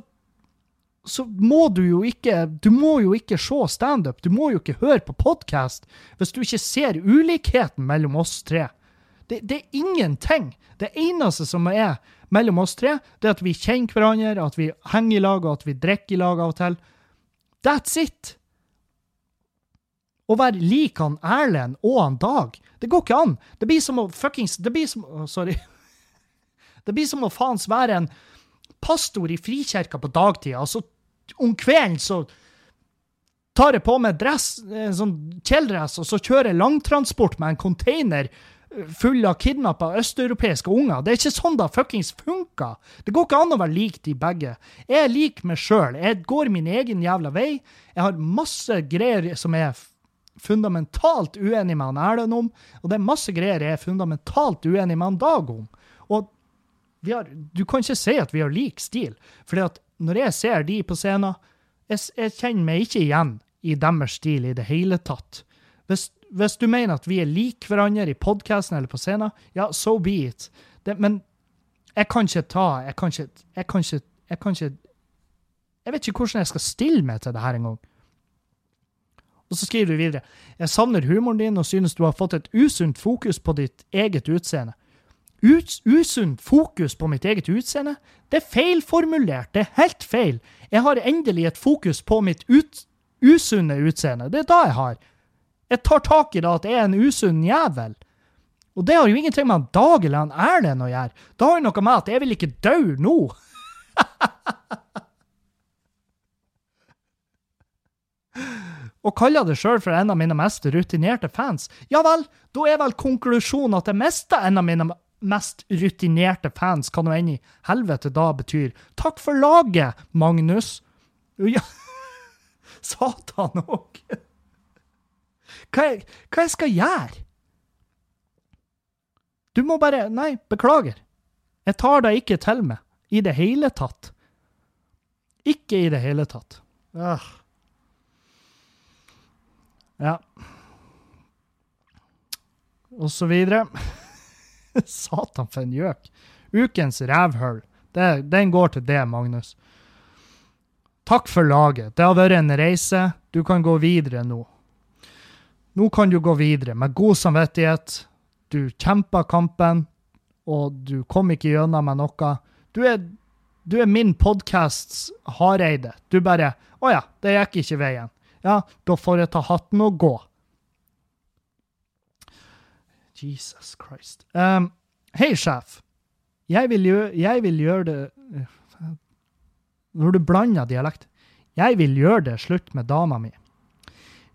så må du jo ikke Du må jo ikke se standup. Du må jo ikke høre på podkast hvis du ikke ser ulikheten mellom oss tre. Det, det, er ingenting. Det eneste som er mellom oss tre, det er at vi kjenner hverandre, at vi henger i lag, og at vi drikker i lag av og til. That's it! Å være lik han Erlend og han Dag, det går ikke an. Det blir som å fuckings Det blir som Sorry. Det blir som å faens være en pastor i frikirka på dagtida, og så om kvelden så tar jeg på meg dress, en sånn kjeledress, og så kjører jeg langtransport med en container eh, full av kidnappa østeuropeiske unger. Det er ikke sånn det fuckings funker. Det går ikke an å være lik de begge. Jeg er lik meg sjøl. Jeg går min egen jævla vei. Jeg har masse greier som er fundamentalt uenig med han Erlend om, og det er masse greier jeg er fundamentalt uenig med han Dag om. Og har, du kan ikke si at vi har lik stil. For når jeg ser de på scenen, jeg, jeg, kjenner meg ikke igjen i deres stil i det hele tatt. Hvis, hvis du mener at vi er lik hverandre i podkasten eller på scenen, ja, so be it. Det, men jeg kan ikke ta Jeg kan ikke Jeg kan ikke Jeg, kan ikke, jeg vet ikke hvordan jeg skal stille meg til det her engang. Og så skriver du videre. Jeg savner humoren din og synes du har fått et usunt fokus på ditt eget utseende usunt fokus på mitt eget utseende. Det er feilformulert. Det er helt feil. Jeg har endelig et fokus på mitt ut, usunne utseende. Det er da jeg har. Jeg tar tak i det at jeg er en usunn jævel. Og det har jo ingenting med han Dag eller han Erlend å gjøre. Det har jo noe med at jeg vil ikke dø nå. og kaller det sjøl for en av mine mest rutinerte fans, ja vel, da er vel konklusjonen at jeg mista en av mine mest rutinerte fans, hva nå enn i helvete da betyr. Takk for laget, Magnus. Ja, satan òg. Hva, hva jeg skal gjøre? Du må bare Nei, beklager. Jeg tar deg ikke til meg. I det hele tatt. Ikke i det hele tatt. Ah. Ja. Og så videre. Satan, for en gjøk. Ukens rævhull. Den går til det, Magnus. Takk for laget. Det har vært en reise. Du kan gå videre nå. Nå kan du gå videre med god samvittighet. Du kjempa kampen, og du kom ikke gjennom med noe. Du er, du er min podkasts Hareide. Du bare 'Å ja, det gikk ikke veien'. Ja, da får jeg ta hatten og gå. Jesus Christ. Um, Hei, sjef. Jeg vil, gjøre, jeg vil gjøre det Når du blander dialekt. Jeg vil gjøre det slutt med dama mi.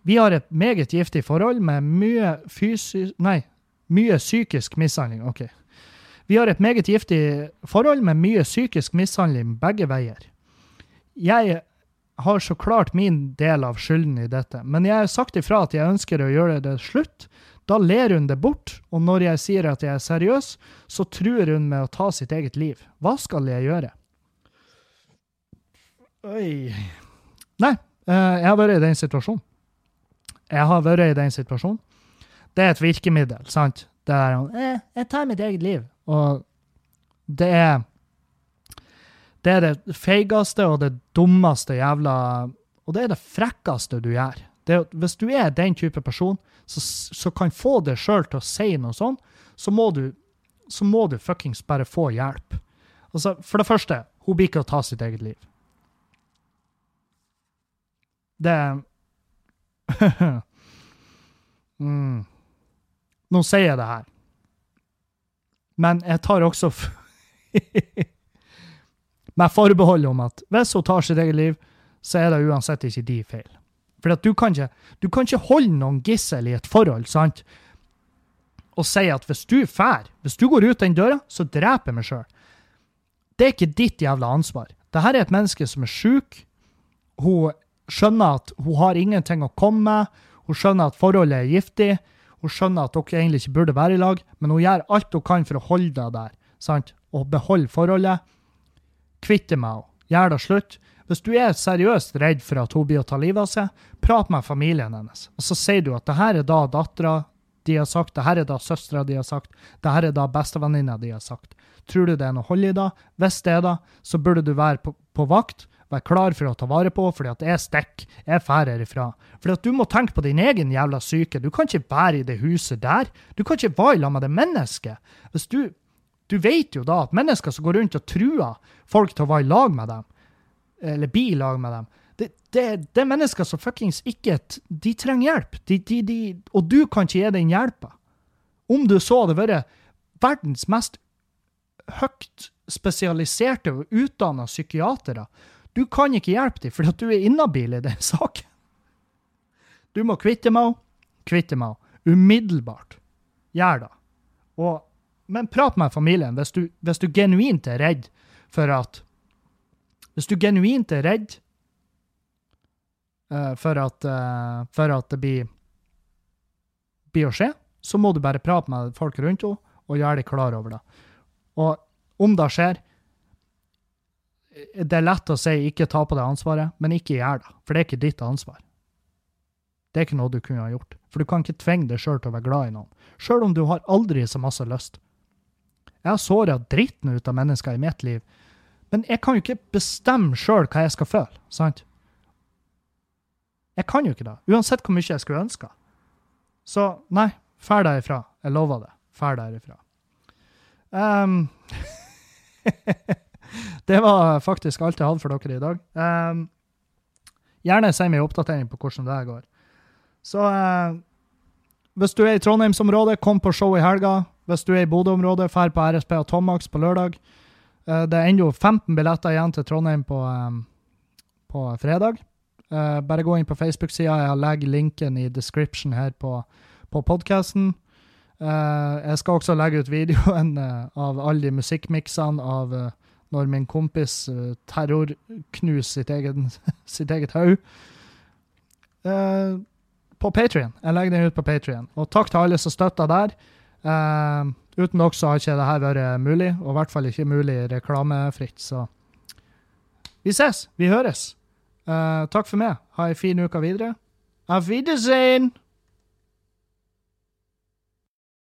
Vi har et meget giftig forhold med mye fysisk Nei, mye psykisk mishandling. OK. Vi har et meget giftig forhold med mye psykisk mishandling begge veier. Jeg har så klart min del av skylden i dette, men jeg har sagt ifra at jeg ønsker å gjøre det slutt, da ler hun det bort, og når jeg sier at jeg er seriøs, så truer hun med å ta sitt eget liv. Hva skal jeg gjøre? Oi Nei, eh, jeg har vært i den situasjonen. Jeg har vært i den situasjonen. Det er et virkemiddel, sant? Det er eh, Jeg tar mitt eget liv. Og det er Det er det feigeste og det dummeste jævla Og det er det frekkeste du gjør. Det, hvis du er den type person som kan få deg sjøl til å si noe sånt, så må du, så må du fuckings bare få hjelp. Altså, for det første, hun blir ikke å ta sitt eget liv. Det mm. Nå sier jeg det her. Men jeg tar også Med forbehold om at hvis hun tar sitt eget liv, så er det uansett ikke de feil. For du kan, ikke, du kan ikke holde noen gissel i et forhold, sant? Og si at hvis du fær, hvis du går ut den døra, så dreper jeg meg sjøl. Det er ikke ditt jævla ansvar. Dette er et menneske som er sjuk. Hun skjønner at hun har ingenting å komme med. Hun skjønner at forholdet er giftig. Hun skjønner at dere egentlig ikke burde være i lag, men hun gjør alt hun kan for å holde deg der. sant? Og beholde forholdet. Kvitte med henne. Gjør det slutt. Hvis du er seriøst redd for at hun blir å ta livet av seg, prat med familien hennes. Og så sier du at det her er da dattera de har sagt, det her er da søstera de har sagt, det her er da bestevenninna de har sagt. Tror du det er noe hold i det? Hvis det er det, så burde du være på, på vakt, være klar for å ta vare på, fordi at jeg stikker, jeg drar herifra. Fordi at du må tenke på din egen jævla syke. Du kan ikke være i det huset der. Du kan ikke være lag med det mennesket. Hvis du, du vet jo da at mennesker som går rundt og truer folk til å være i lag med dem, eller bli i lag med dem, det, det, det, er mennesker som fuckings ikke De trenger hjelp. De, de, og du kan ikke gi den hjelpa. Om du så hadde vært verdens mest høyt spesialiserte og utdanna psykiatere, du kan ikke hjelpe dem fordi at du er inhabil i den saken. Du må kvitte med henne. Kvitte med henne. Umiddelbart. Gjør det. Og, men prat med familien hvis du, hvis du genuint er redd for at Hvis du genuint er redd uh, for, at, uh, for at det blir, blir å skje, så må du bare prate med folk rundt henne og gjøre dem klar over det. Og om det skjer, det er lett å si ikke ta på deg ansvaret, men ikke gjør det. For det er ikke ditt ansvar. Det er ikke noe du kunne ha gjort. For du kan ikke tvinge deg sjøl til å være glad i noen. Sjøl om du har aldri så masse lyst. Jeg har såra dritten ut av mennesker i mitt liv, men jeg kan jo ikke bestemme sjøl hva jeg skal føle, sant? Jeg kan jo ikke det, uansett hvor mye jeg skulle ønske. Så nei, fær derifra. Jeg lover det. Fær derifra. Um, det var faktisk alt jeg hadde for dere i dag. Um, gjerne send meg oppdatering på hvordan det går. Så uh, hvis du er i Trondheimsområdet, kom på show i helga. Hvis du er i Bodø-området, drar på RSP og Tomax på lørdag. Uh, det er ennå 15 billetter igjen til Trondheim på, um, på fredag. Uh, bare gå inn på Facebook-sida. Jeg legger linken i description her på, på podkasten. Jeg skal også legge ut videoen av alle de musikkmiksene av når min kompis terrorknuser sitt, sitt eget haug. på Patrion. Jeg legger den ut på Patrion. Og takk til alle som støtter der. Uten dere så har ikke dette vært mulig, og i hvert fall ikke mulig reklamefritt. Så vi ses. Vi høres. takk for meg. Ha ei en fin uke videre. Auf Wiedersehen!